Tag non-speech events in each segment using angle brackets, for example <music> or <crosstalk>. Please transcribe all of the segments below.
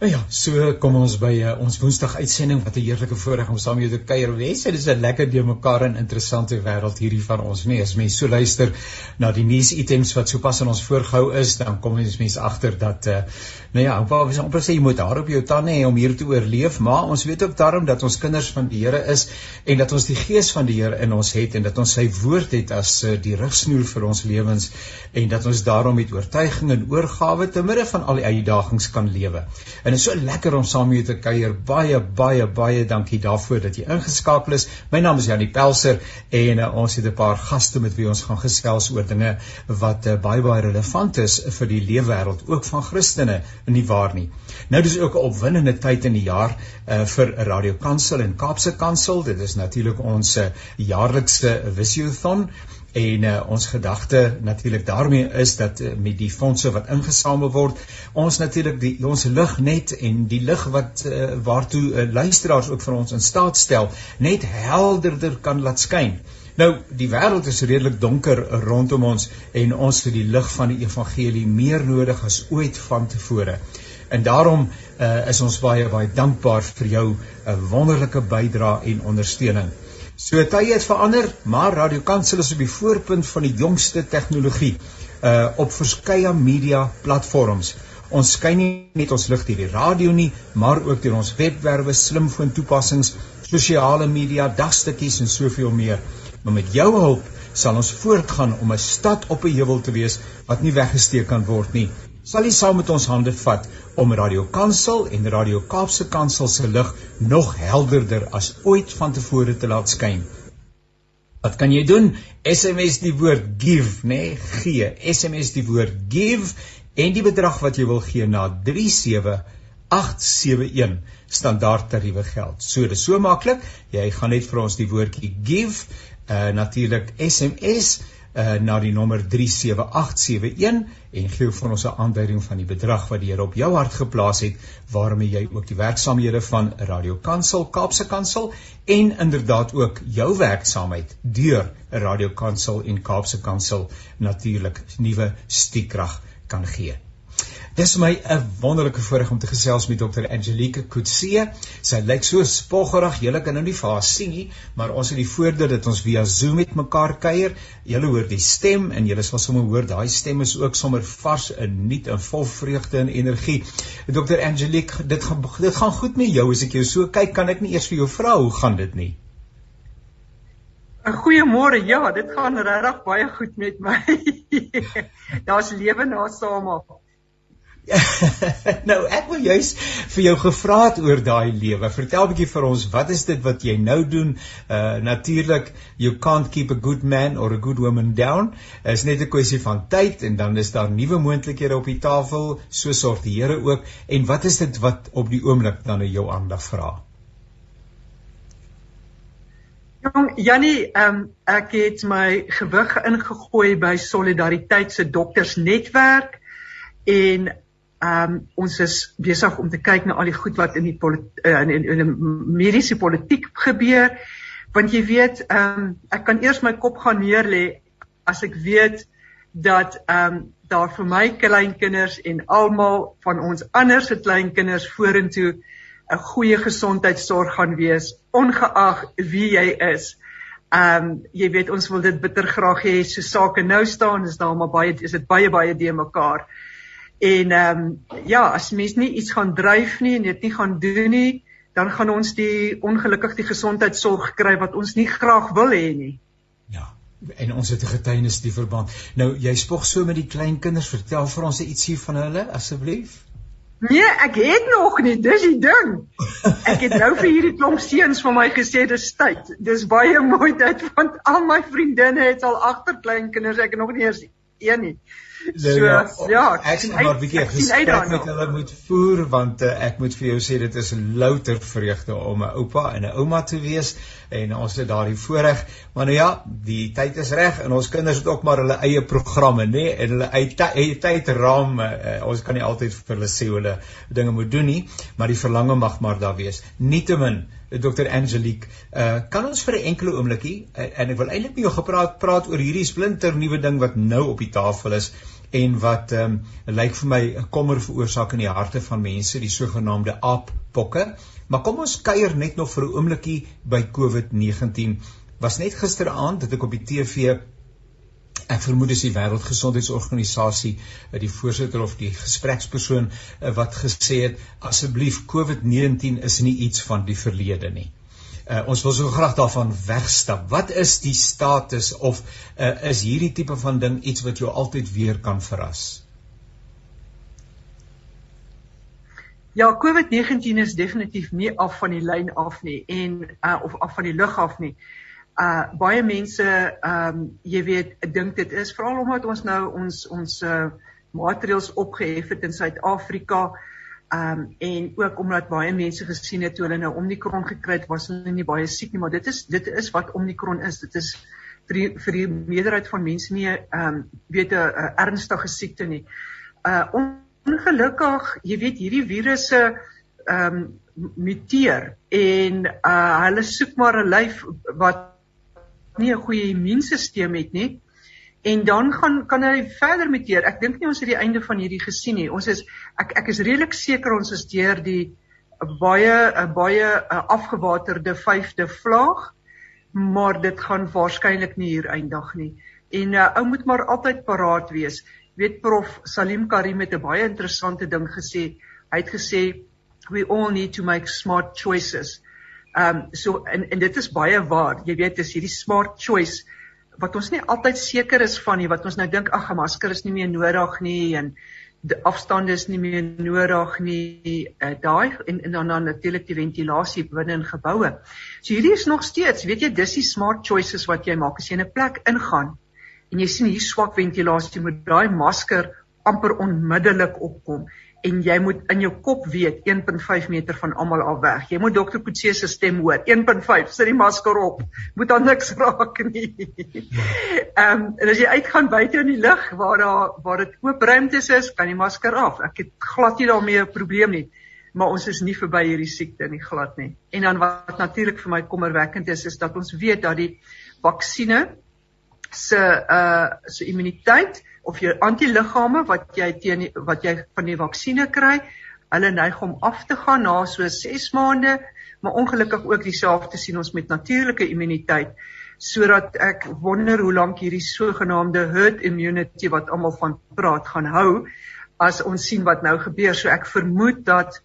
Nou ja, so kom ons by uh, ons Woensdag uitsending wat 'n heerlike voorreg om saam met jou te kuier. Wesse, dis 'n lekker deur mekaar en interessante wêreld hierdie van ons nie. As mense so luister na die nuusitems wat sopas in ons voorgehou is, dan kom ons mense agter dat uh, nou ja, waar ons amper sê jy moet daar op jou tande hê om hier te oorleef, maar ons weet ook daarom dat ons kinders van die Here is en dat ons die gees van die Here in ons het en dat ons sy woord het as uh, die rigsnoer vir ons lewens en dat ons daarom met oortuiging en oorgawe te midde van al die uitdagings kan lewe. En dit is so lekker om saam met jou te kuier. Baie baie baie dankie daarvoor dat jy ingeskakel is. My naam is Janie Pelser en uh, ons het 'n paar gaste met wie ons gaan gesels oor dinge wat uh, baie baie relevant is vir die leefwêreld ook van Christene, nie waar nie. Nou dis ook 'n opwindende tyd in die jaar uh, vir Radio Kansel en Kaapse Kansel. Dit is natuurlik ons uh, jaarlikse Visiothon en uh, ons gedagte natuurlik daarmee is dat uh, met die fondse wat ingesamel word ons natuurlik die ons lig net en die lig wat uh, waartoe uh, luisteraars ook vir ons in staat stel net helderder kan laat skyn. Nou die wêreld is redelik donker rondom ons en ons het die lig van die evangelie meer nodig as ooit vantevore. En daarom uh, is ons baie baie dankbaar vir jou 'n uh, wonderlike bydrae en ondersteuning. So tye het verander, maar Radio Kansel is op die voorpunt van die jongste tegnologie uh op verskeie media platforms. Ons skyn nie net ons lig deur die radio nie, maar ook deur ons webwerwe, slimfoon toepassings, sosiale media, dagstukkies en soveel meer. Maar met jou hulp sal ons voortgaan om 'n stad op 'n heuwel te wees wat nie weggesteek kan word nie sal jy saam met ons hande vat om Radio Kansel en Radio Kaapse Kansel se lig nog helderder as ooit vantevore te laat skyn. Wat kan jy doen? SMS die woord give, nê? Nee, gee. SMS die woord give en die bedrag wat jy wil gee na 37871 standaard tariewe geld. So dis so maklik. Jy gaan net vir ons die woordjie give, uh natuurlik SMS uh, na die nommer 37871 en gee vir ons 'n aanduiding van die bedrag wat die Here op jou hart geplaas het waarmee jy ook die werksamehede van Radio Kansel Kaapse Kansel en inderdaad ook jou werksaamheid deur Radio Kansel en Kaapse Kansel natuurlik nuwe stiekrag kan gee. Dis my 'n wonderlike voorreg om te gesels met Dr. Angelique Kutse. Sy lyk so spoggerig. Julle kan nou nie vir haar sien nie, maar ons het die voordeel dat ons via Zoom met mekaar kuier. Julle hoor die stem en julle sal sommer hoor daai stem is ook sommer vars en nuut en vol vreugde en energie. Dr. Angelique, dit gaan dit gaan goed met jou as ek jou so kyk, kan ek nie eers vir jou vra hoe gaan dit nie? Goeiemôre. Ja, dit gaan regtig baie goed met my. <laughs> Daar's lewe na Saterdag. <laughs> nou ek wil juis vir jou gevra het oor daai lewe. Vertel 'n bietjie vir ons, wat is dit wat jy nou doen? Uh natuurlik you can't keep a good man or a good woman down. Dit is net 'n kwessie van tyd en dan is daar nuwe moontlikhede op die tafel, so sorg die Here ook. En wat is dit wat op die oomblik dan in jou aandag vra? Jong Jannie, ehm um, ek het my gewig ingegooi by Solidariteit se doktersnetwerk en Ehm um, ons is besig om te kyk na al die goed wat in die uh, in, in, in die mediese politiek gebeur want jy weet ehm um, ek kan eers my kop gaan neerlê as ek weet dat ehm um, daar vir my kleinkinders en almal van ons ander se kleinkinders vorentoe 'n goeie gesondheidsorg gaan wees ongeag wie jy is. Ehm um, jy weet ons wil dit bitter graag hê so sake nou staan is daar maar baie is dit baie baie de mekaar. En ehm um, ja, as mens nie iets gaan dryf nie en dit nie gaan doen nie, dan gaan ons die ongelukkig die gesondheidsorg kry wat ons nie graag wil hê nie. Ja. En ons het 'n getuienis die verband. Nou jy spog so met die klein kinders, vertel vir ons ietsie van hulle asseblief. Nee, ek het nog nie, dis die ding. <laughs> Ek het nou vir hierdie klomp seuns van my gesê dis tyd. Dis baie mooi dit want al my vriendinne het al agter klein kinders, ek het nog nie eens een nie. <laughs> So ja, ja ek sien maar 'n bietjie gesprek met hulle moet voer want uh, ek moet vir jou sê dit is louter vreugde om 'n oupa en 'n ouma te wees en ons het daardie voorreg. Maar nou ja die tyd is reg en ons kinders het ook maar hulle eie programme nê nee, en hulle eie tydraam uh, ons kan nie altyd vir hulle sê hoe hulle dinge moet doen nie maar die verlange mag maar daar wees. Nietemin Dr Angelique, uh, kan ons vir 'n enkele oombliekie uh, en ek wil eintlik met jou gepraat praat oor hierdie splinter nuwe ding wat nou op die tafel is en wat ehm um, lyk vir my 'n kommer veroorsaak in die harte van mense, die sogenaamde aappokke. Maar kom ons kuier net nog vir 'n oombliekie by COVID-19. Was net gisteraand dat ek op die TV ek vermoed dis die wêreldgesondheidsorganisasie eh, die voorsitter of die gesprekspersoon eh, wat gesê het asseblief COVID-19 is nie iets van die verlede nie. Uh, ons wil so graag daarvan wegstap. Wat is die status of uh, is hierdie tipe van ding iets wat jou altyd weer kan verras? Ja, COVID-19 is definitief nie af van die lyn af nie en uh, of af van die lug af nie. Uh baie mense ehm um, jy weet, dink dit is veral omdat ons nou ons ons uh maatreëls opgehef het in Suid-Afrika. Ehm um, en ook omdat baie mense gesien het toe hulle nou Omicron gekry het, was hulle nie baie siek nie, maar dit is dit is wat Omicron is. Dit is vir die, vir die meerderheid van mense nie ehm um, weet 'n ernstige siekte nie. Uh ongelukkig, jy weet hierdie virusse ehm um, muteer en uh hulle soek maar 'n lyf wat nie 'n goeie immuunstelsel het nie en dan gaan kan hy verder met hier. Ek dink nie ons het die einde van hierdie gesien nie. Ons is ek ek is redelik seker ons is deur die baie 'n baie afgewaterde 5de vlaag, maar dit gaan waarskynlik nie hier eindig nie. En uh, ou moet maar altyd paraat wees. Weet prof Salim Karim het 'n baie interessante ding gesê. Hy het gesê we all need to make smart choices. Ehm um, so en en dit is baie waar. Jy weet dis hierdie smart choice wat ons nie altyd seker is van nie wat ons nou dink ag 'n masker is nie meer nodig nie en afstande is nie meer nodig nie uh, daai en, en dan dan natuurlik die ventilasie binne in geboue. So hierdie is nog steeds, weet jy, dis die smart choices wat jy maak as jy in 'n plek ingaan en jy sien hier swak ventilasie met daai masker amper onmiddellik opkom en jy moet in jou kop weet 1.5 meter van almal af weg. Jy moet dokter Kutse se stem hoor. 1.5, sit die masker op. Moet dan niks raak nie. Ehm um, en as jy uitgaan buite in die lug waar daar waar dit oop ruimtes is, kan die masker af. Ek het glad nie daarmee 'n probleem nie. Maar ons is nie verby hierdie siekte nie glad nie. En dan wat natuurlik vir my kommerwekkend is, is dat ons weet dat die vaksines se uh se immuniteit of jou antiliggame wat jy teen wat jy van die vaksines kry, hulle neig om af te gaan na so 6 maande, maar ongelukkig ook dieselfde sien ons met natuurlike immuniteit sodat ek wonder hoe lank hierdie sogenaamde herd immunity wat almal van praat gaan hou as ons sien wat nou gebeur. So ek vermoed dat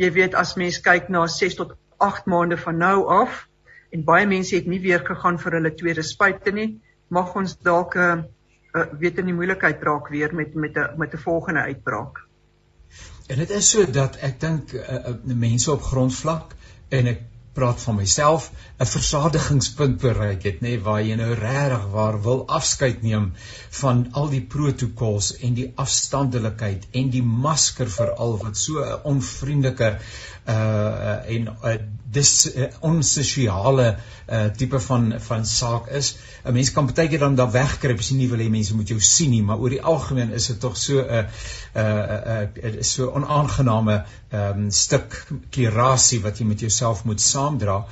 jy weet as mens kyk na 6 tot 8 maande van nou af en baie mense het nie weer gegaan vir hulle tweede spuite nie, mag ons dalk 'n uh, uh, weet in die moeilikheid raak weer met met 'n met 'n volgende uitbraak. En dit is so dat ek dink uh, uh, mense op grondvlak en ek praat van myself 'n versadigingspunt bereik het nê nee, waar jy nou regtig waar wil afskeid neem van al die protokols en die afstandelikheid en die masker veral wat so 'n onvriendelike uh en uh, dis uh, onsosiale uh tipe van van saak is. 'n Mens kan baie keer dan daar wegkruip as jy nie wil hê mense moet jou sien nie, maar oor die algemeen is dit tog so 'n uh, uh uh so onaangename um stuk klerasie wat jy met jouself moet saamdra.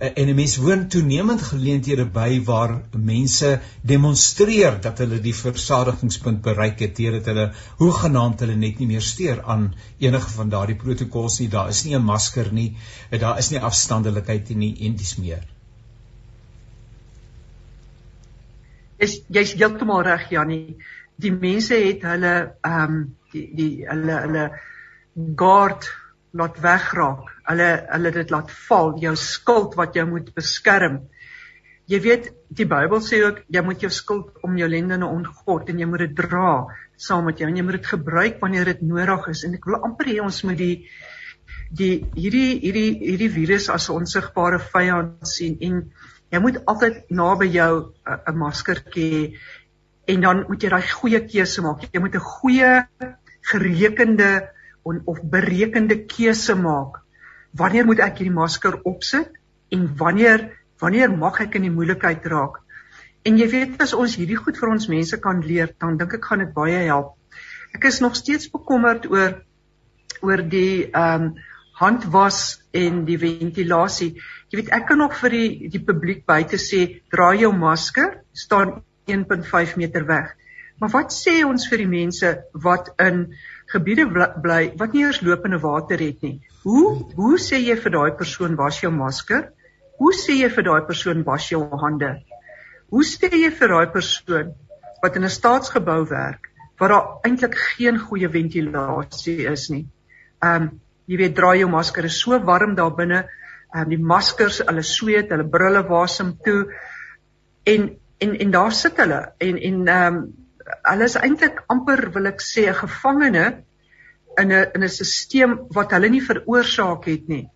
Uh, en 'n mens woon toenemend geleenthede by waar mense demonstreer dat hulle die versadigingspunt bereik het deurdat hulle hoegenaamd hulle net nie meer steur aan enige van daardie protokols nie. Daar is nie 'n masker nie. Daar is nie afstandelikheid nie en dis meer. Is jy's heeltemal reg Jannie. Die mense het hulle ehm um, die die hulle hulle guard laat wegraak. Hulle hulle dit laat val, jou skild wat jou moet beskerm. Jy weet, die Bybel sê ook jy moet jou skild om jou lendene ontgod en jy moet dit dra saam met jou en jy moet dit gebruik wanneer dit nodig is. En ek wil amper hê ons moet die die hierdie hierdie hierdie virus as 'n onsigbare vyand sien en jy moet altyd naby jou 'n maskertjie hê en dan moet jy daai goeie keuse maak. Jy moet 'n goeie gerekende on, of berekende keuse maak. Wanneer moet ek hierdie masker opsit en wanneer wanneer mag ek in die moeilikheid raak? En jy weet as ons hierdie goed vir ons mense kan leer, dan dink ek gaan dit baie help. Ek is nog steeds bekommerd oor oor die ehm um, handwas en die ventilasie. Jy weet ek kan nog vir die die publiek buite sê dra jou masker, staan 1.5 meter weg. Maar wat sê ons vir die mense wat in gebiede bly wat nie eers lopende water het nie? Hoe hoe sê jy vir daai persoon was jou masker? Hoe sê jy vir daai persoon was jou hande? Hoe sê jy vir daai persoon wat in 'n staatsgebou werk waar daar eintlik geen goeie ventilasie is nie? Um jy weet dra jou masker is so warm daar binne. Um die maskers, hulle sweet, hulle brille wasem toe en en en daar sit hulle en en ehm um, hulle is eintlik amper wil ek sê 'n gevangene in 'n in 'n stelsel wat hulle nie veroorsaak het nie.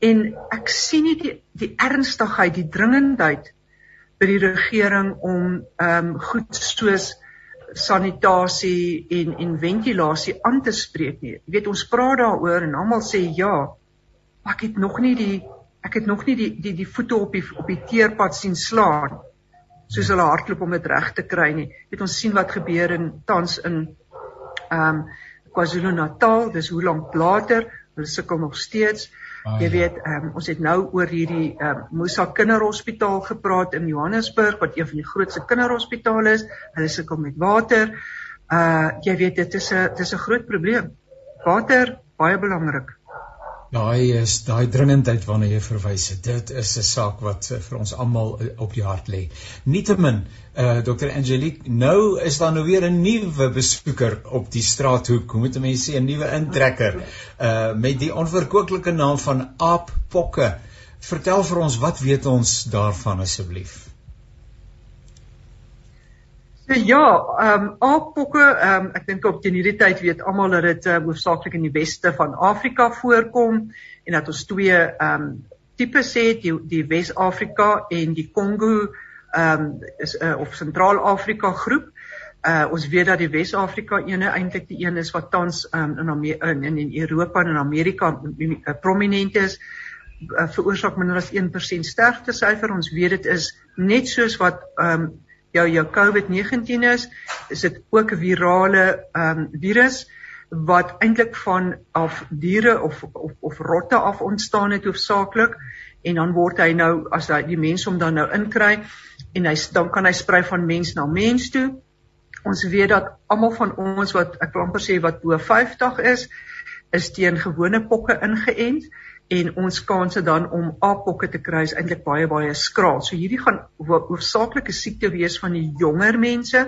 En ek sien nie die die ernstigheid, die dringendheid by die regering om ehm um, goed soos sanitasie en en ventilasie aan te spreek nie. Jy weet ons praat daaroor en almal sê ja. Ek het nog nie die ek het nog nie die die die voete op die op die teerpad sien slaan soos hulle hardloop om dit reg te kry nie. Jy weet ons sien wat gebeur in tans in ehm um, KwaZulu-Natal, dis hoe lank later, hulle sukkel nog steeds. Ah, jy ja. weet, ehm um, ons het nou oor hierdie ehm um, Musa Kinderhospitaal gepraat in Johannesburg wat een van die grootste kinderhospitale is. Hulle sukkel met water. Uh jy weet dit is 'n dis 'n groot probleem. Water baie belangrik. Daai is daai dringendheid waarna jy verwys het. Dit is 'n saak wat uh, vir ons almal uh, op die hart lê. Nietemin, uh eh, Dr. Angelique, nou is daar nou weer 'n nuwe besoeker op die straathoek. Hoe moet mense sê 'n nuwe intrekker uh met die onverkoeklike naam van Aap Pokke. Vertel vir ons wat weet ons daarvan asseblief? So ja, ehm um, aappokke, ehm um, ek dink op teen hierdie tyd weet almal dat dit uh, hoofsaaklik in die weste van Afrika voorkom en dat ons twee ehm um, tipes het, die die Wes-Afrika en die Kongo ehm um, is uh, of Sentraal-Afrika groep. Uh ons weet dat die Wes-Afrika ene eintlik die een is wat tans um, in, in in in Europa en in Amerika prominent is uh, veroorsaak minder as 1% sterftesyfer. Ons weet dit is net soos wat ehm um, jou jou COVID-19 is, is dit ook 'n virale ehm um, virus wat eintlik van af diere of of of rotte af ontstaan het hoofsaaklik en dan word hy nou as hy die mense hom dan nou inkry en hy dan kan hy sprei van mens na mens toe. Ons weet dat almal van ons wat ek wil amper sê wat bo 50 is, is teen gewone pokke ingeënt en ons kanse dan om aapokke te kry is eintlik baie baie skraal. So hierdie gaan hoofsaaklike siekte wees van die jonger mense.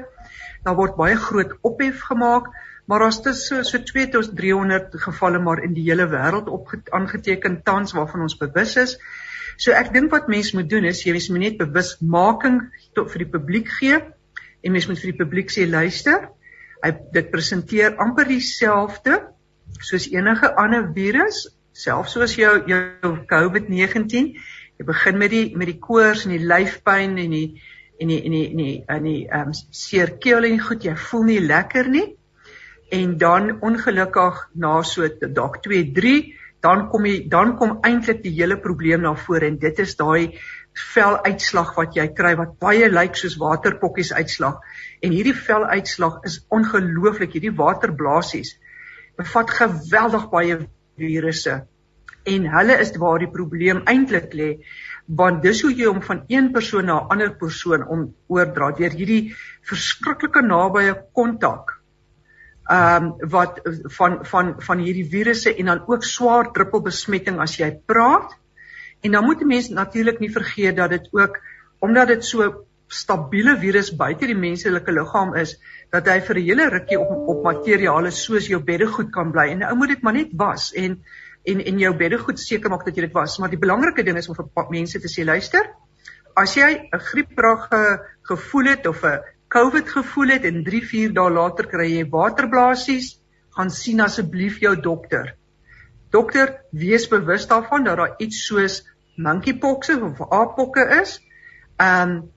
Daar word baie groot ophef gemaak, maar daar's dus so so 2 tot 300 gevalle maar in die hele wêreld aangeteken tans waarvan ons bewus is. So ek dink wat mens moet doen is jy moet net bewusmaking tot vir die publiek gee en mens moet vir die publiek sê luister. Hy dit presenteer amper dieselfde soos enige ander virus selfs soos jou jou COVID-19. Jy begin met die met die koors en die lyfpyn en die en die en die en die en die ehm um, seer keel en goed. Jy voel nie lekker nie. En dan ongelukkig na so dalk 2 3 dan kom jy dan kom eintlik die hele probleem na vore en dit is daai veluitslag wat jy kry wat baie lyk soos waterpokkies uitslag. En hierdie veluitslag is ongelooflik. Hierdie waterblaasies bevat geweldig baie virusse. En hulle is waar die probleem eintlik lê want dis hoe jy hom van een persoon na 'n ander persoon om oordra deur hierdie verskriklike nabye kontak ehm um, wat van van van hierdie virusse en dan ook swaar druppelbesmetting as jy praat. En dan moet 'n mens natuurlik nie vergeet dat dit ook omdat dit so stabiele virus buite die menslike liggaam is dat hy vir 'n hele rukkie op op materiale soos jou beddegoed kan bly. En nou moet dit maar net was en en en jou beddegoed seker maak dat jy dit was. Maar die belangrike ding is om vir mense te sê luister as jy 'n grieprage gevoel het of 'n covid gevoel het en 3 4 dae later kry jy waterblaasies gaan sien asseblief jou dokter. Dokter wees bewus daarvan dat daar iets soos monkeypox of aappokke is. Um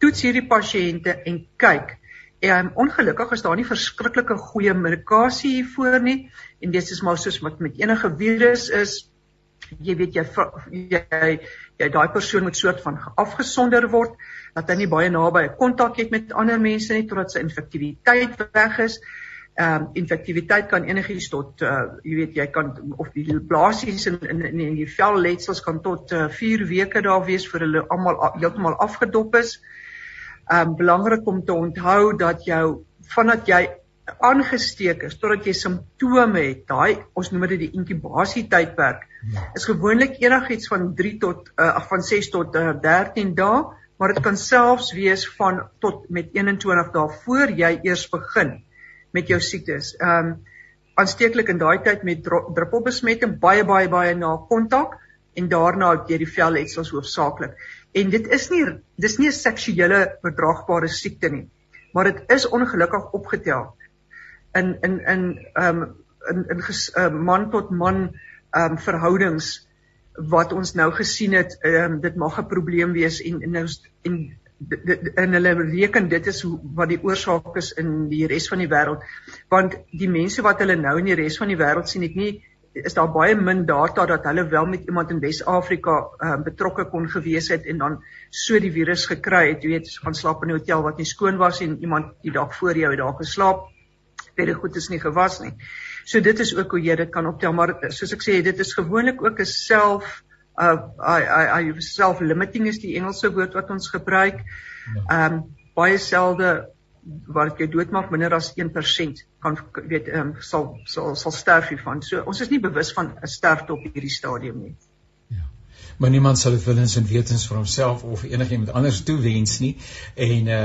toets hierdie pasiënte en kyk. En ongelukkig is daar nie verskriklike goeie medikasie hiervoor nie en dit is maar soos wat met enige virus is. Jy weet jy jy jy daai persoon moet soort van afgesonder word dat hy nie baie naby kontak het met ander mense nie totdat sy infektiwiteit weg is. Ehm um, infektiwiteit kan enigiets tot uh jy weet jy kan of die blaasies in in in die velletsels kan tot uh, 4 weke daar wees vir hulle almal heeltemal afgedop is. Um belangrik om te onthou dat jou vandat jy aangesteek is totdat jy simptome het, daai ons noem dit die inkubasie tydperk, ja. is gewoonlik enigiets van 3 tot uh, van 6 tot uh, 13 dae, maar dit kan selfs wees van tot met 21 dae voor jy eers begin met jou siektes. Um aansteeklik in daai tyd met druppelbesmetting baie baie baie na kontak en daarna deur die velletsels hoofsaaklik. En dit is nie dis nie 'n seksuele oordraagbare siekte nie, maar dit is ongelukkig opgetel in in in ehm um, in in ges, uh, man tot man ehm um, verhoudings wat ons nou gesien het ehm um, dit mag 'n probleem wees en en nou en en hulle reken dit is wat die oorsaak is in die res van die wêreld want die mense wat hulle nou in die res van die wêreld sien het nie is daar baie min data dat hulle wel met iemand in Wes-Afrika uh, betrokke kon gewees het en dan so die virus gekry het jy weet gaan slaap in 'n hotel wat nie skoon was en iemand die dag voor jou het daar geslaap baie goed is nie gewas nie so dit is ook hoe jy dit kan optel maar soos ek sê dit is gewoonlik ook 'n self uh I I I self limiting is die Engelse woord wat ons gebruik. Ja. Ehm um, baie selde wat jy doodmaak minder as 1% kan weet ehm um, sal sal sal sterf hiervan. So ons is nie bewus van 'n sterfte op hierdie stadium nie. Maar niemand sal dit willens en wetens vir homself of enigiemand anders toewens nie. En uh,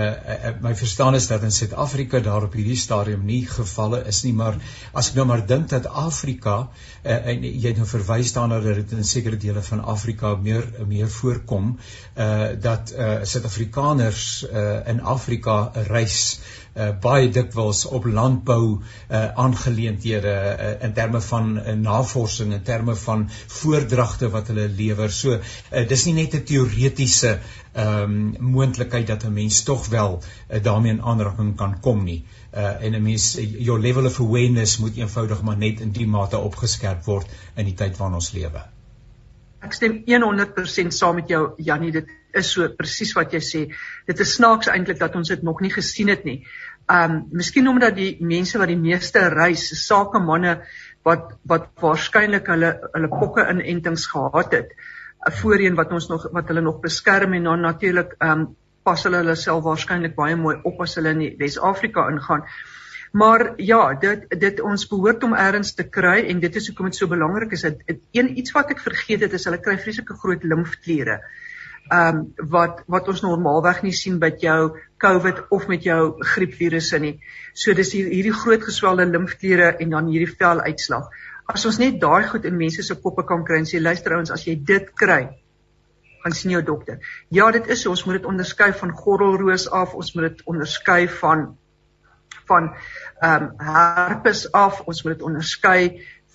uh my verstaan is dat in Suid-Afrika daar op hierdie stadium nie gevalle is nie. Maar as ek nou maar dink dat Afrika uh, en jy het nou verwys daarna dat dit in sekere dele van Afrika meer meer voorkom uh dat uh Suid-Afrikaners uh in Afrika reis uh, baie dikwels op landbou uh, aangeleenthede uh, in terme van uh, navorsing in terme van voordragte wat hulle lewer. So uh, dis nie net 'n teoretiese ehm um, moontlikheid dat 'n mens tog wel uh, daarmee in aanraking kan kom nie. Uh, en 'n mens your level of awareness moet eenvoudig maar net in die mate opgeskerp word in die tyd waarin ons lewe. Ek stem 100% saam met jou Jannie, dit is so presies wat jy sê. Dit is snaaks eintlik dat ons dit nog nie gesien het nie. Um miskien omdat die mense wat die meeste reis, sakemanne wat wat waarskynlik hulle hulle pokke inentings gehad het, voorheen wat ons nog wat hulle nog beskerm en dan natuurlik um pas hulle hulle self waarskynlik baie mooi op as hulle in Wes-Afrika ingaan. Maar ja, dit dit ons behoort om erns te kry en dit is hoekom dit so belangrik is. Dit een iets wat ek vergeet het is hulle kry vreeslike groot limfkliere ehm um, wat wat ons normaalweg nie sien by jou COVID of met jou griepvirusse nie. So dis hier, hierdie groot geswelde limfkliere en dan hierdie veluitslag. As ons net daai goed in mense se koppe kan kry en sê luister ouens, as jy dit kry, gaan sien jou dokter. Ja, dit is so, ons moet dit onderskei van gordelroos af, ons moet dit onderskei van van ehm um, herpes af, ons moet dit onderskei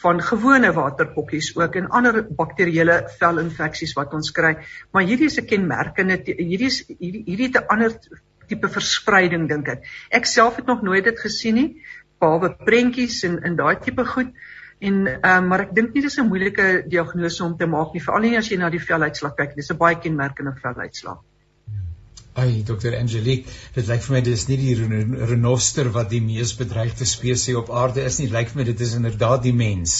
van gewone waterpokkies ook en ander bakterieële velinfeksies wat ons kry. Maar hierdie is 'n kenmerkende hierdie is hierdie hierdie 'n ander tipe verspreiding dink ek. Ek self het nog nooit dit gesien nie behalwe prentjies en in daai tipe goed. En ehm um, maar ek dink nie dis 'n moeilike diagnose om te maak nie, veral nie as jy na die veluitslag kyk. Dis 'n baie kenmerkende veluitslag. Ai Dr Angelique, dit lyk vir my dis nie die renoster wat die mees bedreigde spesies op aarde is nie, lyk vir my dit is inderdaad die mens.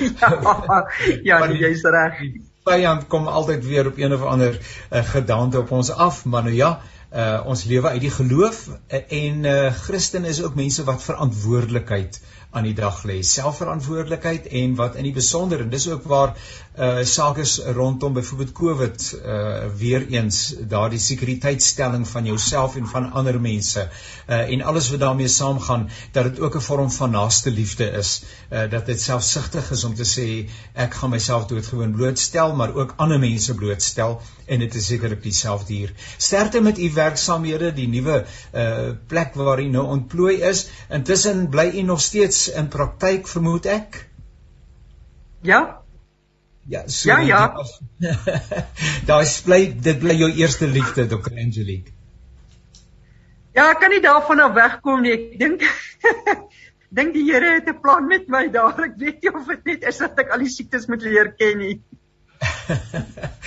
ja, <laughs> ja jy's reg. Vyand kom altyd weer op een of ander uh, gedaante op ons af, maar nou ja, uh, ons lewe uit die geloof uh, en uh, Christen is ook mense wat verantwoordelikheid aan die dag lê. Selfverantwoordelikheid en wat in die besonder en dis ook waar uh sake is rondom byvoorbeeld COVID uh weer eens daardie sekuriteitstelling van jouself en van ander mense uh en alles wat daarmee saamgaan dat dit ook 'n vorm van naaste liefde is. Uh dat dit selfsugtig is om te sê ek gaan myself doodgewoon blootstel maar ook ander mense blootstel en dit is sekerlik dieselfde hier. Sterkte met u werksaamhede, die nuwe uh plek waar u nou ontplooi is. Intussen bly u nog steeds in praktyk, vermoed ek? Ja. Ja, so ja, ja. Daar <laughs> bly dit bly jou eerste liefde, Dr. Angelique. Ja, ek kan nie daarvan af wegkom nie. Ek dink <laughs> dink die Here het 'n plan met my daar. Ek weet nie of dit net is dat ek al die siektes moet leer ken nie. <laughs>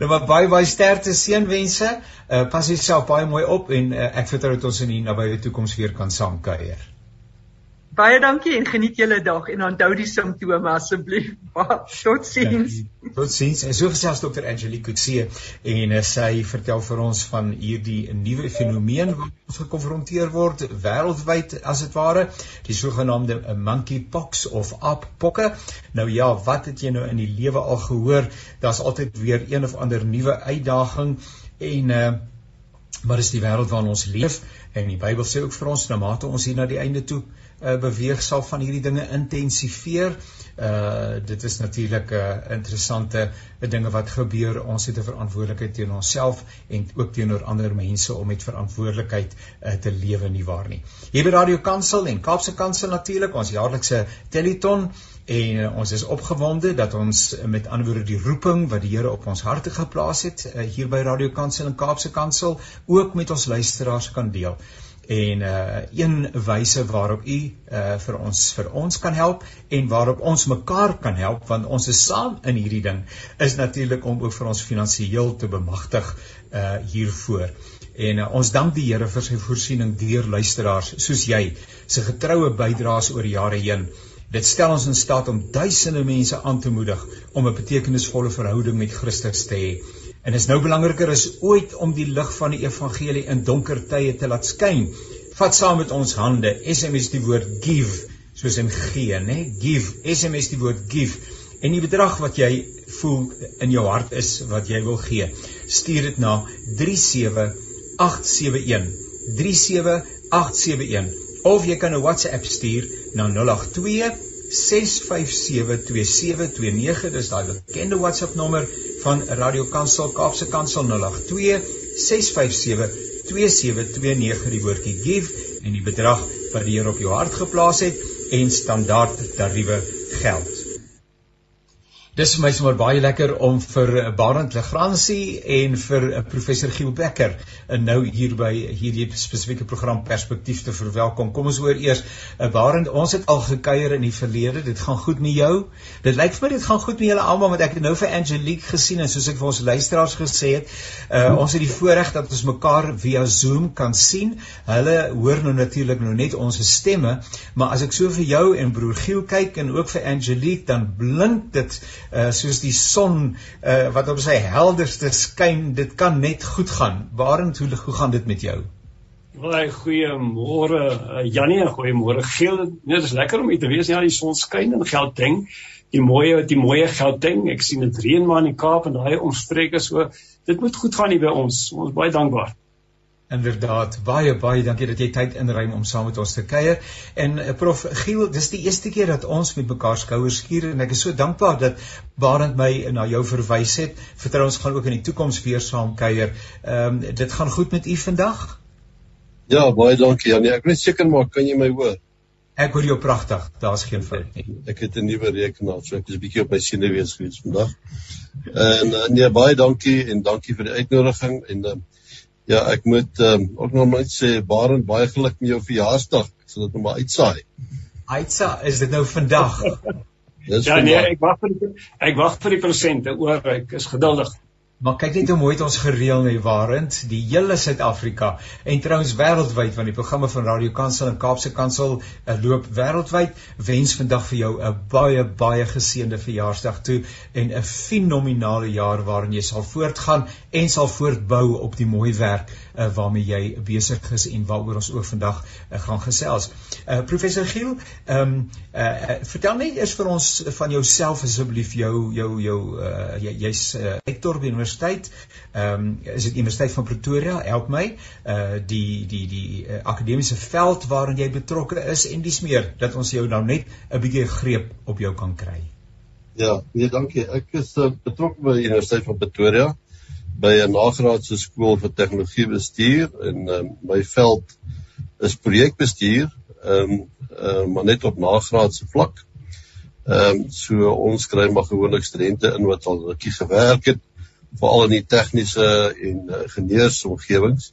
nou maar baie baie sterkte seënwense. Uh, pas jouself baie mooi op en uh, ek vertrou dat ons in die nabye toekoms weer kan saam kuier. Baie dankie en geniet julle dag en onthou die simptome asseblief. <laughs> Totsiens. Totsiens. En so gesels dokter Angelique Kutse en uh, sy vertel vir ons van hierdie nuwe fenomeen wat ons gekonfronteer word wêreldwyd as dit ware, die sogenaamde eh, monkeypox of appokke. Nou ja, wat het jy nou in die lewe al gehoor? Daar's altyd weer een of ander nuwe uitdaging en uh maar is die wêreld waarin ons leef en die Bybel sê ook vir ons na mate ons hier na die einde toe uh, beweeg sal van hierdie dinge intensifeer. Uh dit is natuurlik 'n uh, interessante uh, dinge wat gebeur. Ons het 'n verantwoordelikheid teenoor onsself en ook teenoor ander mense om met verantwoordelikheid uh, te lewe nie waar nie. Hier by Radio Kansel en Kaapse Kansel natuurlik ons jaarlikse teleton en uh, ons is opgewonde dat ons uh, met ander woorde die roeping wat die Here op ons harte geplaas het uh, hier by Radio Kansel en Kaapse Kansel ook met ons luisteraars kan deel en uh een wyse waarop u uh vir ons vir ons kan help en waarop ons mekaar kan help want ons is saam in hierdie ding is natuurlik om ook vir ons finansiëel te bemagtig uh hiervoor. En uh, ons dank die Here vir sy voorsiening deur luisteraars soos jy se getroue bydraes oor jare heen. Dit stel ons in staat om duisende mense aan te moedig om 'n betekenisvolle verhouding met Christus te hê. En is nou belangriker as ooit om die lig van die evangelie in donker tye te laat skyn. Vat saam met ons hande SMS die woord give soos in gee, né? Give. SMS die woord give. En die bedrag wat jy voel in jou hart is wat jy wil gee. Stuur dit na 37871. 37871 of jy kan 'n WhatsApp stuur na 082 6572729 dis daai bekende WhatsApp nommer van Radio Kansel Kaapse Kansel 082 6572729 die woordjie give en die bedrag wat die Here op jou hart geplaas het en standaard tariewe geld. Dis vir my sommer baie lekker om vir Barend Legrandsie en vir eh, professor Giel Becker en nou hier by hierdie spesifieke program perspektief te verwelkom. Kom ons hoor eers eh, Barend, ons het al gekuier in die verlede. Dit gaan goed met jou. Dit lyk vir my dit gaan goed met julle almal want ek het nou vir Angelique gesien en soos ek vir ons luisteraars gesê het, uh, ons het die voorreg dat ons mekaar via Zoom kan sien. Hulle hoor nou natuurlik nou net ons stemme, maar as ek so vir jou en broer Giel kyk en ook vir Angelique dan blink dit uh, soos die son uh, wat op sy helderste skyn, dit kan net goed gaan. Waarend hoe hoe gaan dit met jou? Baie goeiemôre uh, Jannie en goeiemôre Giel. Nee, dit is lekker om hier te wees. Ja, die son skyn in Gauteng. Die mooie die mooie Gauteng. Ek sien dit reën maar in die Kaap en daai omstreke so. Dit moet goed gaan hier by ons. Ons baie dankbaar. Inderdaad, baie baie dankie dat jy tyd inruim om saam met ons te kuier. En uh, Prof Giel, dis die eerste keer dat ons met mekaar skouers skuur en ek is so dankbaar dat Barend my na jou verwys het. Vertrou ons gaan ook in die toekoms weer saam kuier. Ehm um, dit gaan goed met u vandag? Ja, baie dankie Janie. Ek weet seker maar kan jy my hoor? Ek hoor jou pragtig. Daar's geen fout nie. Ek het 'n nuwe rekenaar, so ek is bietjie op my senuwees gewees vandag. En uh, nee, baie dankie en dankie vir die uitnodiging en uh, Ja, ek moet um, ook nog net sê Barend baie geluk met jou verjaarsdag. Ek sal dit nou maar uitsaai. Uitsaai, is dit nou vandag? ja nee, ek wag vir die, ek wag vir die presente oor. Ek is geduldig. Maar kyk net hoe mooi het ons gereël nie waarend die hele Suid-Afrika en trouens wêreldwyd want die programme van Radio Kansel en Kaapse Kansel uh, loop wêreldwyd wens vandag vir jou 'n baie baie geseënde verjaarsdag toe en 'n fenominale jaar waarin jy sal voortgaan en sal voortbou op die mooi werk uh, waarmee jy besig is en waaroor ons ook vandag uh, gaan gesels. Uh, professor Giel, ehm um, uh, vertel net eers vir ons van jouself asseblief jou jou jou uh, jy, jy's uh, rektor by universiteit. Ehm um, is dit Universiteit van Pretoria? Help my. Uh die die die uh, akademiese veld waarin jy betrokke is en dis meer dat ons jou nou net 'n bietjie greep op jou kan kry. Ja, nee, dankie. Ek is uh, betrokke by Universiteit van Pretoria by 'n nagraadse skool vir tegnologie bestuur en um, my veld is projekbestuur ehm um, uh, maar net op nagraadse vlak. Ehm um, so ons kry maar gewoonlik studente in wat al rukkie gewerk het veral in die tegniese en uh, ingenieursomgewings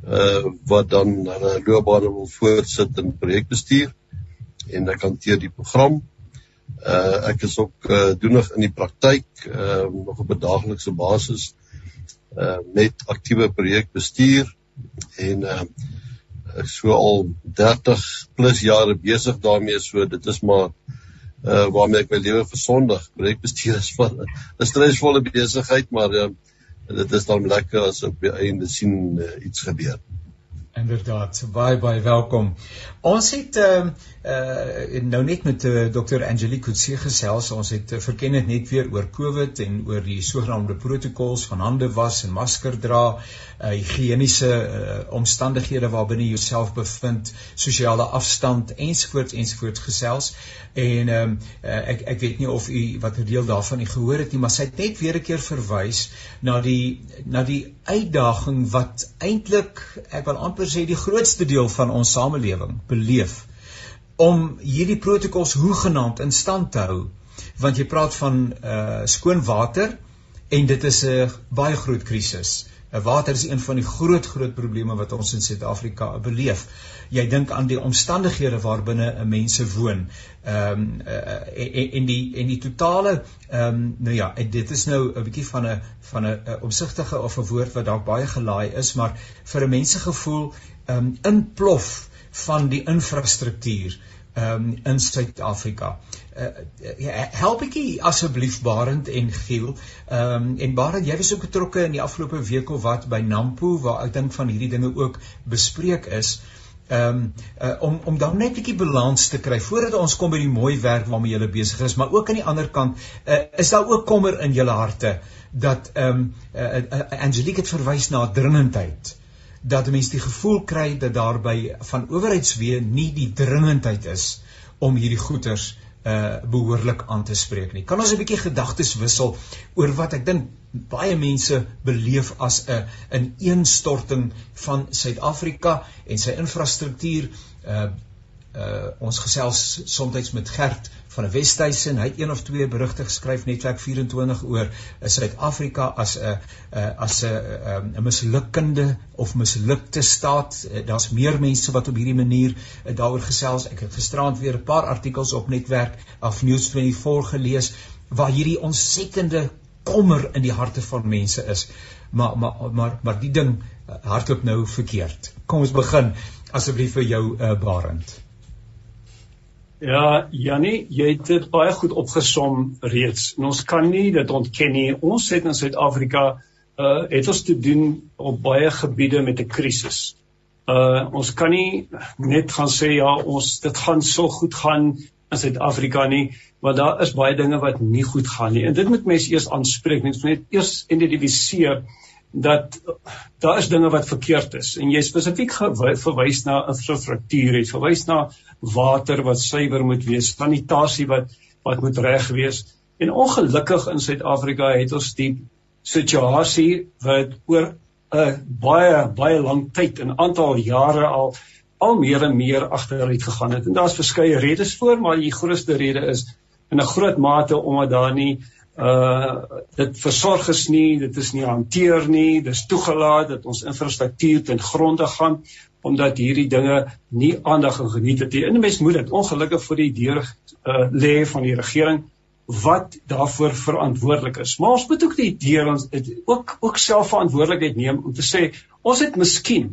uh wat dan hulle loopbane wil voortsit in projekbestuur en ek hanteer die program. Uh ek is ook uh, doenig in die praktyk uh nog op 'n daaglikse basis uh met aktiewe projekbestuur en uh ek so al 30 plus jare besig daarmee so dit is maar uh waarmee ek my lewe versondig. Projekbestuur is van 'n stresvolle besigheid, maar uh, dit is dan lekker as op die einde sien uh, iets gebeur. Inderdaad, baie baie welkom. Ons het ehm uh, uh nou net met uh, Dr. Angelique Kutse gesels. Ons het uh, verken dit net weer oor COVID en oor die sogenaamde protokols van hande was en masker dra, uh higiëniese uh, omstandighede waarbinne jy jouself bevind, sosiale afstand ensovoorts ensovoorts gesels. En um, uh, ek ek weet nie of u watter deel daarvan u gehoor het nie, maar sy het net weer 'n keer verwys na die na die uitdaging wat eintlik ek wil amper sê die grootste deel van ons samelewing beleef om hierdie protokols hoegenaamd in stand te hou want jy praat van uh skoon water en dit is 'n baie groot krisis. Water is een van die groot groot probleme wat ons in Suid-Afrika beleef. Jy dink aan die omstandighede waarbinne mense woon. Ehm um, uh, en, en die en die totale ehm um, nou ja, dit is nou 'n bietjie van 'n van 'n omsigtige of 'n woord wat dalk baie gelaai is, maar vir 'n mense gevoel ehm um, inplof van die infrastruktuur ehm um, in Suid-Afrika. Uh, help ek asseblief Barend en Giel. Ehm um, en Barend, jy was ook betrokke in die afgelope week of wat by Nampo waar ek dink van hierdie dinge ook bespreek is. Ehm um, uh, om om dan net 'n bietjie balans te kry voordat ons kom by die mooi werk waarmee jy besig is, maar ook aan die ander kant uh, is daar ook kommer in julle harte dat ehm um, uh, uh, Angelique het verwys na dringendheid dat mense die gevoel kry dat daarby van owerheidswee nie die dringendheid is om hierdie goeders uh behoorlik aan te spreek nie. Kan ons 'n bietjie gedagtes wissel oor wat ek dink baie mense beleef as 'n ineenstorting van Suid-Afrika en sy infrastruktuur uh uh ons gesels soms met Gert van 'n Westhuizen, hy het een of twee berigte geskryf netwerk 24 oor Suid-Afrika as 'n as 'n 'n mislukkende of mislukte staat. Daar's meer mense wat op hierdie manier daaroor gesels. Ek het gisterand weer 'n paar artikels op netwerk of News24 gelees waar hierdie ontsettende kommer in die harte van mense is. Maar maar maar maar die ding hardloop nou verkeerd. Kom ons begin asseblief vir jou uh, Barend. Ja, Jannie, jy het dit baie goed opgesom reeds. En ons kan nie dit ontken nie. Ons het in Suid-Afrika uh het ons te doen op baie gebiede met 'n krisis. Uh ons kan nie net gaan sê ja, ons dit gaan so goed gaan in Suid-Afrika nie, want daar is baie dinge wat nie goed gaan nie. En dit moet mense eers aanspreek. Mens moet net eers identifiseer dat daar is dinge wat verkeerd is en jy spesifiek verwys na infrastruktuur, jy verwys na water wat suiwer moet wees, sanitasie wat wat moet reg wees. En ongelukkig in Suid-Afrika het ons die situasie wat oor 'n baie baie lang tyd, 'n aantal jare al al meer en meer agteruit gegaan het. En daar's verskeie redes voor, maar die grootste rede is in 'n groot mate omdat daar nie uh dit versorg is nie, dit is nie hanteer nie, dis toegelaat dat ons infrastruktuur ten gronde gaan omdat hierdie dinge nie aandag en geniet het nie. En mens moet dit ongelukkig vir die deur uh lê van die regering wat daarvoor verantwoordelik is. Maar ons moet ook die deur ons het ook ook self verantwoordelikheid neem om te sê ons het miskien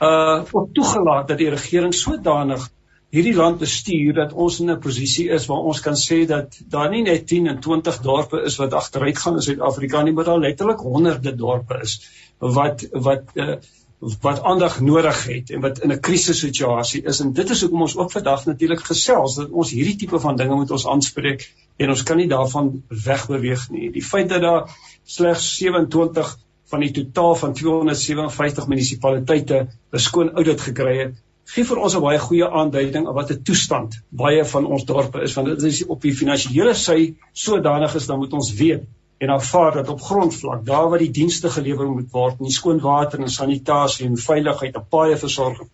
uh ook toegelaat dat die regering sodanig hierdie land bestuur dat ons in 'n posisie is waar ons kan sê dat daar nie net 10 en 20 dorpe is wat agteruit gaan in Suid-Afrika nie, maar daar letterlik honderde dorpe is wat wat uh, wat aandag nodig het en wat in 'n krisissituasie is en dit is hoekom ons ook vandag natuurlik gesels dat ons hierdie tipe van dinge moet ons aanspreek en ons kan nie daarvan wegbeweeg nie. Die feit dat daar slegs 27 van die totaal van 257 munisipaliteite 'n skoon audit gekry het, gee vir ons 'n baie goeie aanduiding op wat 'n toestand baie van ons dorpe is want dit is op die finansiële sy sodanig is dan moet ons weet en aanvaar dat op grondvlak daar waar die dienste gelewer moet word, nie skoon water en sanitasie en veiligheid en paaie versorging.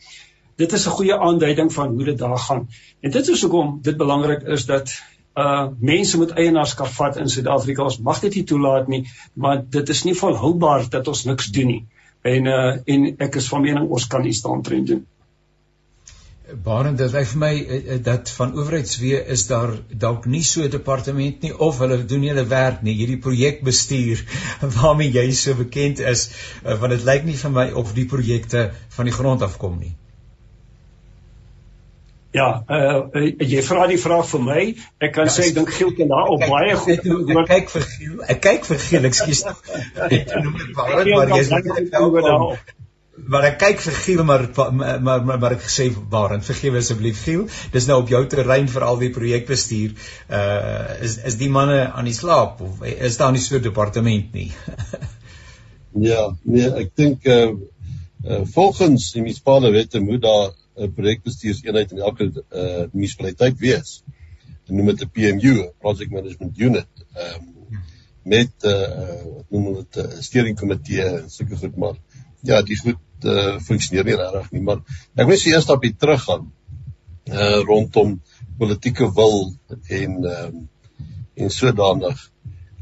Dit is 'n goeie aanduiding van hoe dit daar gaan. En dit is hoekom dit belangrik is dat uh mense moet eienaarskap vat in Suid-Afrika. Ons mag dit nie toelaat nie, maar dit is nie volhoubaar dat ons niks doen nie. En uh en ek is van mening ons kan iets daaroor doen. Barend dit lyk vir my uh, dat van owerheidswee is daar dalk nie so 'n departement nie of hulle doen hulle werk nie hierdie projekbestuur <laughs> waarmee jy so bekend is uh, want dit lyk nie vir my of die projekte van die grond af kom nie. Ja, uh, jy vra die vraag vir my. Ek kan ja, sê ek dink Giel kan daar op baie goed antwoord. Kyk vir Giel. Ek kyk vir Giel, ekskuus. Ek noem dit waar, maar jy sê daarop. Maar ek kyk vir Giel maar maar maar, maar ek sê waarend vergewe asseblief Giel. Dis nou op jou terrein vir al die projekbestuur. Uh is is die manne aan die slaap of is daar nie so 'n departement nie? <laughs> ja, nee, ek dink uh, uh volgens die munisipale wette moet daar 'n projekbestuurseenheid in elke uh, munisipaliteit wees. Noem dit 'n PMU, Project Management Unit. Ehm um, met 'n uh, noem dit 'n uh, steering komitee en sulke goed maar ja, die goed uh, funksioneer nie regtig nie, maar ek wil sê eers stapie terug gaan uh rondom politieke wil en ehm um, en sodanig.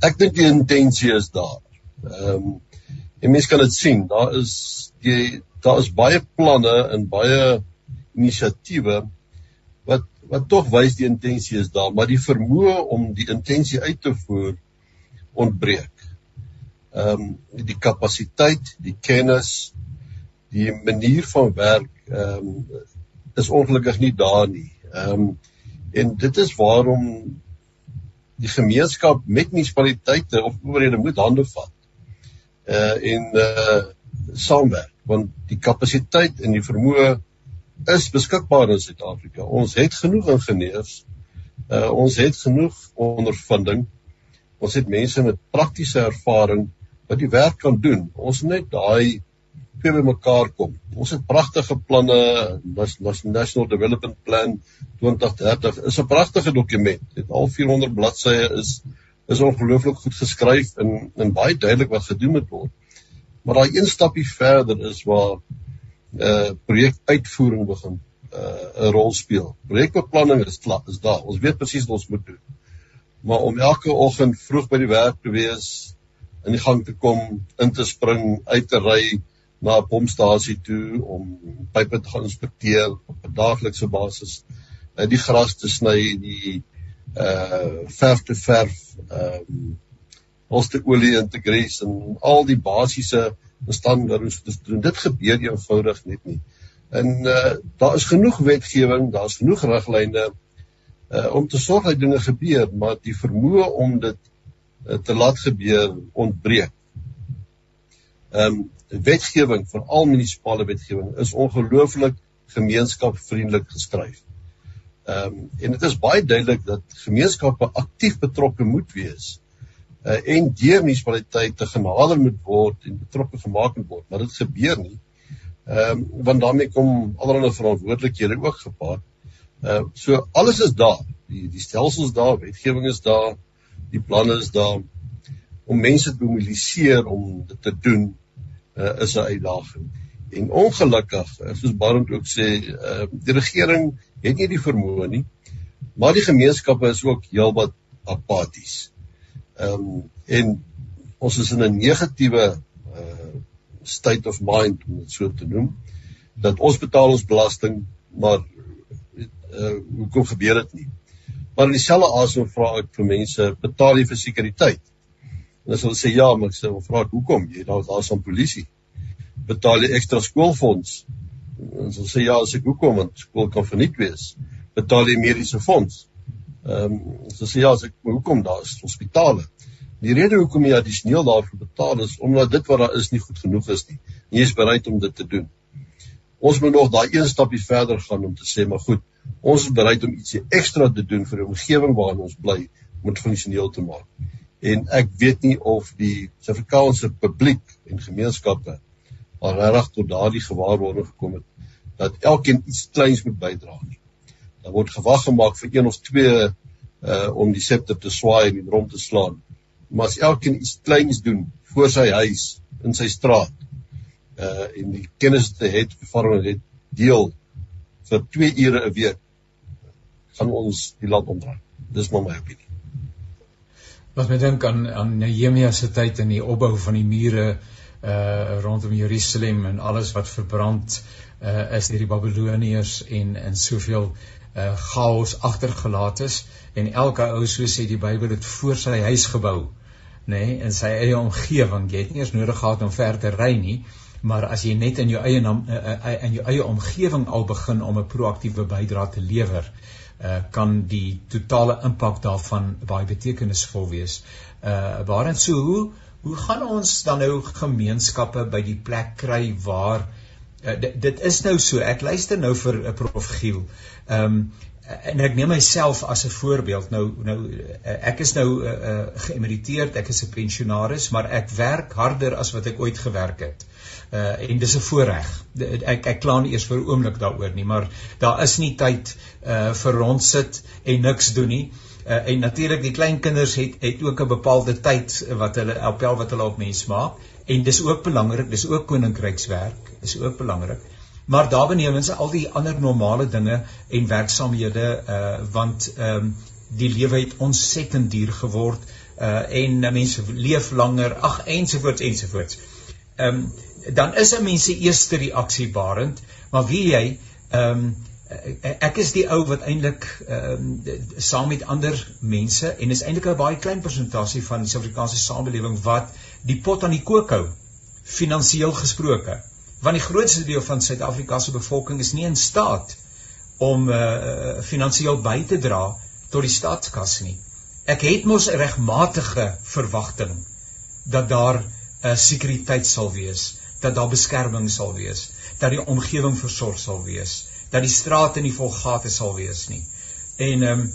Ek dink die intensie is daar. Ehm um, en mense kan dit sien, daar is die daar is baie planne en baie inisiatiewe wat wat tog wys die intensie is daar, maar die vermoë om die intensie uit te voer ontbreek. Ehm um, die kapasiteit, die kennis, die manier van werk ehm um, is ongelukkig nie daar nie. Ehm um, en dit is waarom die gemeenskap met munisipaliteite of owerhede moet hande vat. Uh en uh saamwerk want die kapasiteit en die vermoë is beskikbaar in Suid-Afrika. Ons het genoeg ingenieurs. Uh ons het genoeg ondervinding. Ons het mense met praktiese ervaring wat die werk kan doen. Ons net daai twee bymekaar kom. Ons het pragtige planne, nas National Development Plan 2030 is 'n pragtige dokument. Dit al 400 bladsye is is ongelooflik goed geskryf en en baie duidelik wat gedoen moet word. Maar daai een stapie verder is waar uh projekuitvoering begin uh 'n rol speel. Projekbeplanning is klaar, is daar. Ons weet presies wat ons moet doen. Maar om elke oggend vroeg by die werk te wees, in die gang te kom, in te spring, uit te ry na 'n pompstasie toe om pype te gaan inspekteer op 'n daaglikse basis, uh die gras te sny, die uh verf te verf, ehm um, ons te olie in te grease en al die basiese standaarde te doen. Dit gebeur eenvoudig net nie. En uh daar is genoeg wetgewing, daar's genoeg riglyne uh om te sorg dat dinge gebeur, maar die vermoë om dit uh, te laat gebeur ontbreek. Ehm um, wetgewing vir al munisipale wetgewing is ongelooflik gemeenskapsvriendelik geskryf. Ehm um, en dit is baie duidelik dat gemeenskappe aktief betrokke moet wees uh, en deur munisipaliteite genader moet word en betrokke gemaak moet word, maar dit gebeur nie. Ehm um, want daarmee kom allerlei verantwoordelikhede ook gepaard. Ehm uh, so alles is daar. Die die stelsels daar, wetgewing is daar, die planne is daar om mense te mobiliseer om dit te doen uh, is 'n uitdaging. En ongelukkig, soos Barend ook sê, uh, die regering het nie die vermoë nie, maar die gemeenskappe is ook heelwat apaties. Ehm um, en ons is in 'n negatiewe uh state of mind om dit so te noem dat ons betaal ons belasting maar uh hoekom gebeur dit nie? Maar in dieselfde asem vra ek vir mense, betaal jy vir sekuriteit? En as hulle sê ja, maar ek sê, "Vra hoekom? Jy daar daar's 'n polisie. Betaal jy ekstra skoolfonds?" En hulle sê ja, as ek hoekom want skool kan verniet wees. Betaal jy mediese fonds? Ehm um, so sê ja, as ek hoekom daar is hospitale. Die rede hoekom jy addisioneel daarvoor betaal is omdat dit wat daar is nie goed genoeg is nie. En jy is bereid om dit te doen. Ons moet nog daai een stapie verder gaan om te sê maar goed, ons is bereid om ietsie ekstra te doen vir die omgewing waarin ons bly om dit funksioneel te maak. En ek weet nie of die Suid-Afrikaanse publiek en gemeenskappe al regtig tot daardie gewaarwording gekom het dat elkeen iets kleins moet bydra nie dan word gewag gemaak vir een of twee uh om die septer te swaai en die drom te slaan. Maar as elkeen iets kleins doen voor sy huis in sy straat uh en die kennis te het ervaring het deel vir 2 ure 'n week gaan ons die land omdraai. Dis maar my opinie. Wat my dink aan aan Nehemia se tyd in die opbou van die mure uh rondom Jerusalem en alles wat verbrand uh is deur die Babiloniërs en en soveel uh, chaos agtergelaat is. En elke ou so sê die Bybel het voor sy huis gebou nê nee, in sy eie omgewing. Jy het nie eens nodig gehad om ver te ry nie maar as jy net in jou eie naam in jou eie omgewing al begin om 'n proaktiewe bydrae te lewer uh kan die totale impak daarvan baie betekenisvol wees. Uh waarin so hoe hoe gaan ons dan nou gemeenskappe by die plek kry waar uh, dit, dit is nou so ek luister nou vir uh, prof Giel. Ehm um, en ek neem myself as 'n voorbeeld. Nou nou ek is nou uh, uh, geëmeriteerd ek is 'n pensionaris maar ek werk harder as wat ek ooit gewerk het. Uh, en dis 'n voorreg ek ek kla nie eers vir 'n oomblik daaroor nie maar daar is nie tyd uh, vir rondsit en niks doen nie. Uh, en natuurlik die klein kinders het het ook 'n bepaalde tyd wat hulle appel wat hulle op mens maak. En dis ook belangrik dis ook koninkrykswerk is ook belangrik maar daarbenewens al die ander normale dinge en werksamehede uh want ehm um, die lewe het ontsettend duur geword uh en mense leef langer ag ensovoorts ensovoorts. Ehm um, dan is 'n mens se eerste reaksie barend, maar wie jy ehm um, ek is die ou wat eintlik ehm um, saam met ander mense en is eintlik 'n baie klein persentasie van die Suid-Afrikaanse samelewing wat die pot aan die kook hou finansiëel gesproke want die grootste deel van Suid-Afrika se bevolking is nie in staat om uh finansiëel by te dra tot die staatskas nie. Ek het mos 'n regmatige verwagting dat daar 'n uh, sekuriteit sal wees, dat daar beskerming sal wees, dat die omgewing versorg sal wees, dat die strate nie vol gate sal wees nie. En ehm um,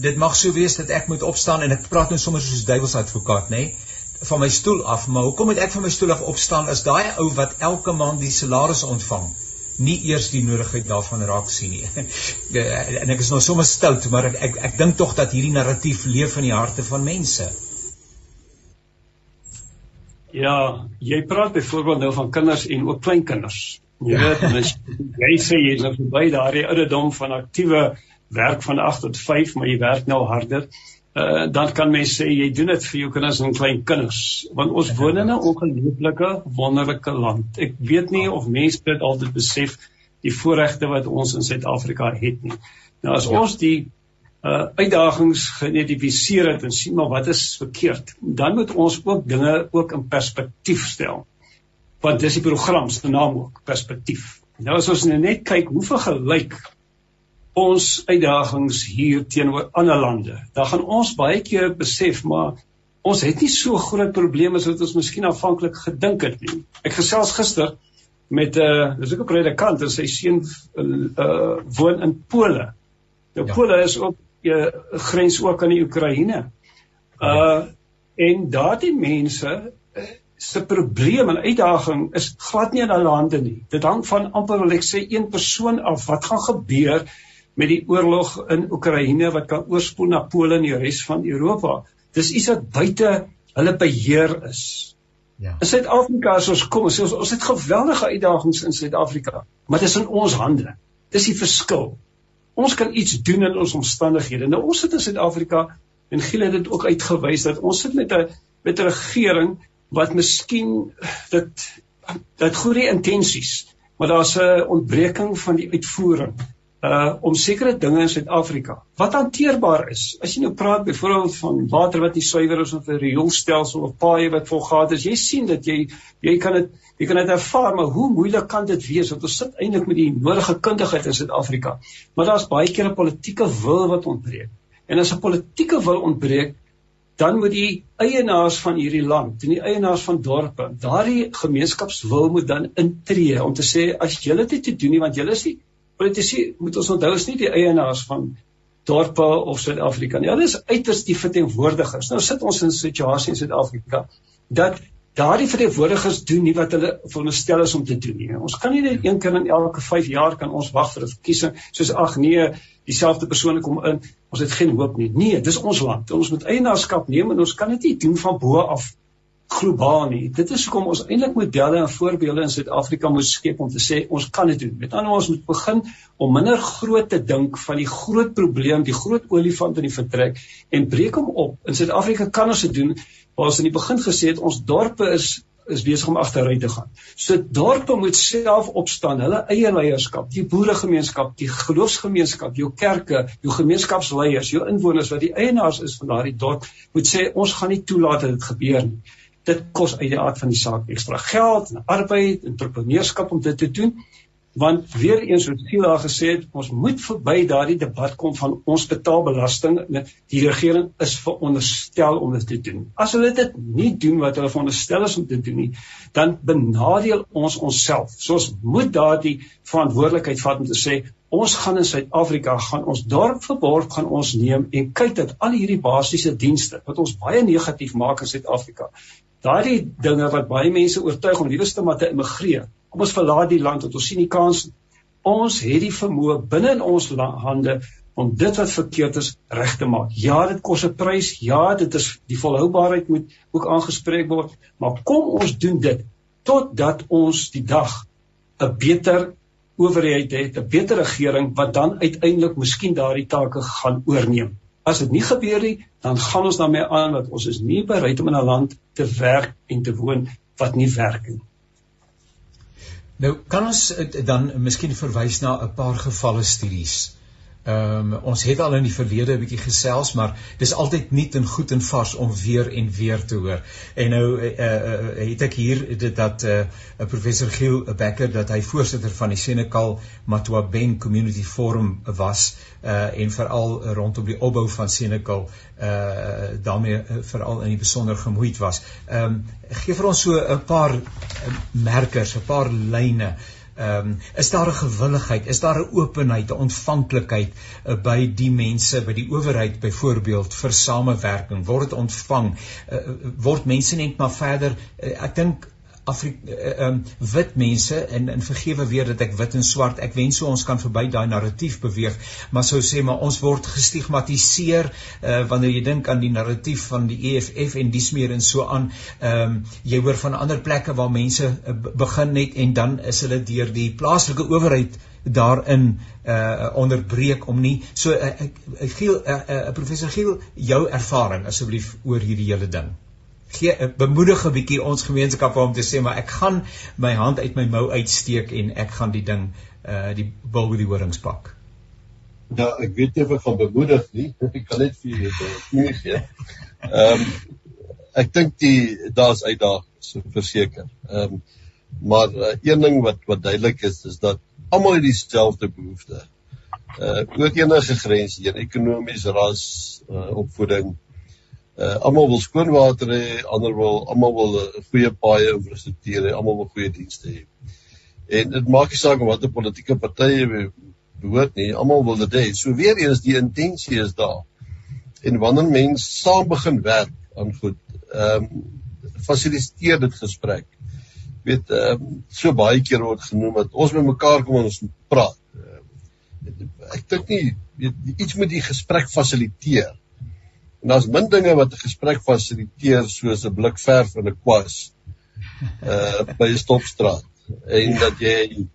dit mag so wees dat ek moet opstaan en ek praat nou sommer soos duiwelsadvokaat, nê? Nee? Van my stoel af, maar hoekom moet ek van my stoel af opstaan as daai ou wat elke maand die salaris ontvang nie eers die nodigheid daarvan raak sien nie. <laughs> en ek is nou sommer stout, maar ek ek, ek dink tog dat hierdie narratief leef in die harte van mense. Ja, jy praat byvoorbeeld nou van kinders en ook kleinkinders. Jy ja. weet, mens, jy sê jy is nou verby daardie ouderdom van aktiewe werk van 8 tot 5, maar jy werk nou harder uh, dan kan mens sê jy doen dit vir jou kinders en klein kinders want ons woon in 'n ongelooflike wonderlike land. Ek weet nie of mense dit altyd besef die voorregte wat ons in Suid-Afrika het nie. Nou as ja. ons die uh uitdagings geïdentifiseer het en sien maar wat is verkeerd, dan moet ons ook dinge ook in perspektief stel. Want dis die program se naam ook, perspektief. Nou as ons net kyk hoe vergelyk ons uitdagings hier teenoor ander lande. Dan gaan ons baie keer besef maar ons het nie so groot probleme as wat ons miskien aanvanklik gedink het nie. Ek gesels gister met 'n uh, dis ook 'n predikant en sy seun uh woon in Pole. Nou ja. Pole is ook 'n uh, grens ook aan die Oekraïne. Uh en daardie mense uh, se probleem en uitdaging is glad nie in hulle hande nie. Dit hang van amper wil ek sê een persoon af wat gaan gebeur met die oorlog in Oekraïne wat kan oorspoel na Polen en die res van Europa. Dis iets wat buite hulle beheer is. Ja. In Suid-Afrika as ons kom, ons ons het geweldige uitdagings in Suid-Afrika, maar dit is in ons hande. Dis die verskil. Ons kan iets doen in ons omstandighede. Nou ons sit in Suid-Afrika en Giel het dit ook uitgewys dat ons sit met 'n met 'n regering wat miskien dit dit goeie intensies, maar daar's 'n ontbreking van die uitvoering uh om sekere dinge in Suid-Afrika wat hanteerbaar is. As jy nou praat byvoorbeeld van water wat nie suiwer is of 'n rioolstelsel of paaie wat vol gate is, jy sien dat jy jy kan dit jy kan dit ervaar, maar hoe moeilik kan dit wees want ons sit eintlik met die nodige kundigheid in Suid-Afrika. Maar daar's baie keer 'n politieke wil wat ontbreek. En as 'n politieke wil ontbreek, dan moet die eienaars van hierdie land, en die eienaars van dorpe, daardie gemeenskapswil moet dan intree om te sê as julle dit te doen nie want julle is nie politici moet ons onthou is nie die eienaars van dorpe of Suid-Afrika nie. Hulle is uiters die verteenwoordigers. Nou sit ons in 'n situasie in Suid-Afrika dat daardie verteenwoordigers doen nie wat hulle veronderstel is om te doen nie. Ons kan nie net een keer in elke 5 jaar kan ons wag vir 'n verkiesing soos ag nee, dieselfde persone kom in. Ons het geen hoop nie. Nee, dis ons land. Ons moet eienaarskap neem en ons kan dit nie doen van bo af globaal nie. Dit is hoekom ons eintlik modelle en voorbeelde in Suid-Afrika moet skep om te sê ons kan dit doen. Met ander woorde ons moet begin om minder groot te dink van die groot probleem, die groot olifant in die vertrek en breek hom op. In Suid-Afrika kan ons dit doen. Waar ons in die begin gesê het ons dorpe is is besig om agteruit te gaan. So dorpe moet self opstaan, hulle eie leierskap, die boeregemeenskap, die geloofsgemeenskap, jou kerke, jou gemeenskapsleiers, jou inwoners wat die eienaars is van daardie dorp, moet sê ons gaan nie toelaat dat dit gebeur nie dit kos uit die aard van die saak ekstra geld en arbeid en entrepreneurskap om dit te doen want weer eens soos daar gesê het ons moet verby daardie debat kom van ons betaal belasting die regering is veronderstel om dit te doen. As hulle dit nie doen wat hulle veronderstel is om te doen nie dan benadeel ons onsself. So ons moet daardie verantwoordelikheid vat om te sê ons gaan in Suid-Afrika gaan ons dorp vir dorp gaan ons neem en kyk dat al hierdie basiese dienste wat ons baie negatief maak in Suid-Afrika daardie dinge wat baie mense oortuig om liewes te maar te immigreer kom ons verlaat die land want ons sien die kans. Ons het die vermoë binne in ons hande om dit wat verkeerd is reg te maak. Ja dit kos 'n prys. Ja dit is die volhoubaarheid moet ook aangespreek word. Maar kom ons doen dit totdat ons die dag 'n beter owerheid het 'n beter regering wat dan uiteindelik miskien daardie take gaan oorneem. As dit nie gebeur nie, dan gaan ons daarmee aan dat ons is nie bereid om in 'n land te werk en te woon wat nie werk nie. Nou kan ons dan miskien verwys na 'n paar gevalle studies Ehm um, ons het al in die verlede 'n bietjie gesels, maar dis altyd nuut en goed en vars om weer en weer te hoor. En nou uh, uh, het ek hier dit dat 'n uh, professor Giel Becker dat hy voorsitter van die Senekal Matoaben Community Forum was uh, en veral rondom die opbou van Senekal uh, daarmee uh, veral in die besonder gemoeid was. Ehm um, gee vir ons so 'n paar merkers, 'n paar lyne Ehm um, is daar 'n gewilligheid, is daar 'n openheid, 'n ontvanklikheid uh, by die mense, by die owerheid byvoorbeeld vir samewerking? Word dit ontvang? Uh, word mense net maar verder uh, ek dink Ehm uh, um, wit mense en en vergewe weer dat ek wit en swart ek wens so ons kan verby daai narratief beweeg maar sou sê maar ons word gestigmatiseer uh, wanneer jy dink aan die narratief van die EFF en dis meer en so aan ehm um, jy hoor van ander plekke waar mense uh, begin net en dan is hulle deur die plaaslike owerheid daarin uh onderbreek om nie. So uh, ek ek gee 'n uh, uh, professor Giel jou ervaring asseblief oor hierdie hele ding gee eh, bemoedig 'n bietjie ons gemeenskap om te sê maar ek gaan my hand uit my mou uitsteek en ek gaan die ding uh die bil by die horings pak. Ja, ek weet of ek gaan bemoedig nie. <laughs> Ek kan net vir julle gee. Ehm ek dink die daar's uitdagings verseker. Ehm um, maar uh, een ding wat wat duidelik is is dat almal het dieselfde behoeftes. Uh oor enige grense, hier ekonomies, ras, uh, opvoeding, Uh almal wil skoon water hê, ander wil almal wil 'n goeie paaie infrastruktuur hê, almal wil goeie dienste hê. En dit maak nie saak watter politieke partye behoort nie, almal wil dit hê. So weer eens die intensie is daar. En wanneer mense saam begin werk aan goed, ehm um, fasiliteer dit gesprek. Weet ehm um, so baie keer word genoem dat ons met mekaar kom en ons praat. Uh, ek dink nie weet iets met die gesprek fasiliteer En daar's min dinge wat 'n gesprek fasiliteer soos 'n blik verf in 'n kwas uh <laughs> by 'n stopstraat en dat jy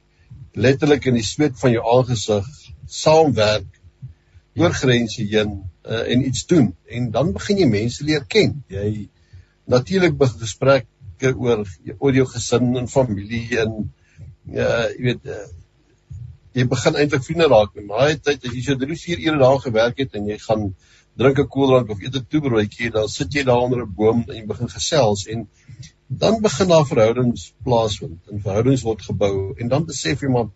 letterlik in die sweet van jou aangesig saamwerk oor grense heen uh, en iets doen en dan begin jy mense leer ken. Jy natuurlik begin gesprekke oor oor jou gesin en familie en uh jy weet uh, jy begin eintlik vriende raak. Maar hy tyd as jy so 3 4 ure daar gewerk het en jy gaan drink 'n koeldrank of eet 'n toebroodjie, dan sit jy daar onder 'n boom en jy begin gesels en dan begin daar verhoudings plaasvind en verhoudings word gebou en dan besef jy maar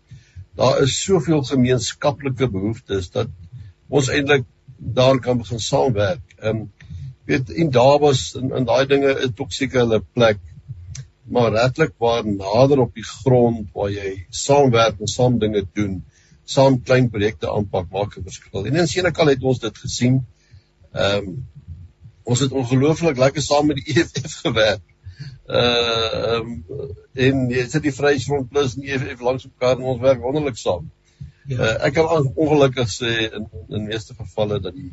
daar is soveel gemeenskaplike behoeftes dat ons eintlik daar kan begin saamwerk. Ehm um, weet en daar was in, in daai dinge is tog seker hulle plek maar regtig waar nader op die grond waar jy saamwerk en saam dinge doen, saam klein projekte aanpak maak 'n verskil. En in Senekal het ons dit gesien. Ehm um, ons het ongelooflik lekker saam met die <laughs> EFF gewerk. Uh ehm um, en jy sit die Vryheidsfront Plus en die EFF langs mekaar en ons werk wonderlik saam. Ja. Uh, ek kan ongelukkig sê in in meeste gevalle dat die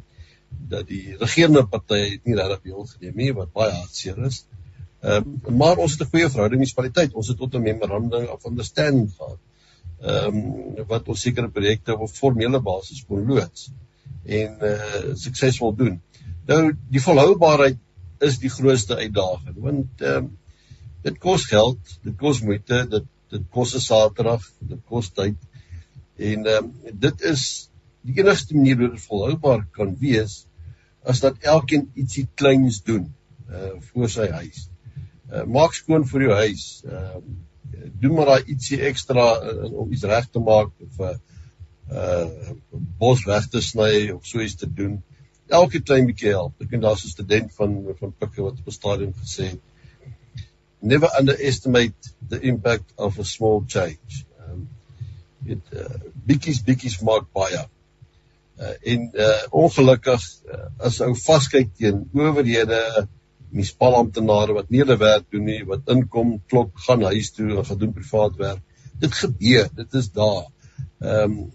dat die regerende party nie regtig deel geneem nie wat baie hartseer is. Ehm um, maar ons het 'n goeie verhouding met munisipaliteit. Ons het tot 'n memorandum of understanding gehad. Ehm um, wat ons sekere projekte op formele basis kon loods en uh suksesvol doen. Nou die volhoubaarheid is die grootste uitdaging want ehm uh, dit kos geld, dit kos moeite, dit dit kos 'n Saterdag, dit kos tyd. En ehm uh, dit is die enigste manier hoe dit volhoubaar kan wees as dat elkeen ietsie kleins doen uh voor sy huis. Uh, maak skoon vir jou huis. Ehm uh, doen maar daai ietsie ekstra uh, om iets reg te maak of 'n uh, uh bos weg te sny of so iets te doen. Elke klein bietjie help. Ek ken daar's 'n student van van Pikke wat op 'n stadium gesê het never underestimate the impact of a small change. Um, dit uh, bietjies bietjies maak baie. Uh, en uh, ongelukkig uh, as ou vaskyk teen owerhede munisipalamptenare wat nie hulle werk doen nie, wat inkom, klok, gaan huis toe en gaan doen privaat werk. Dit gebeur, dit is daar. Ehm um,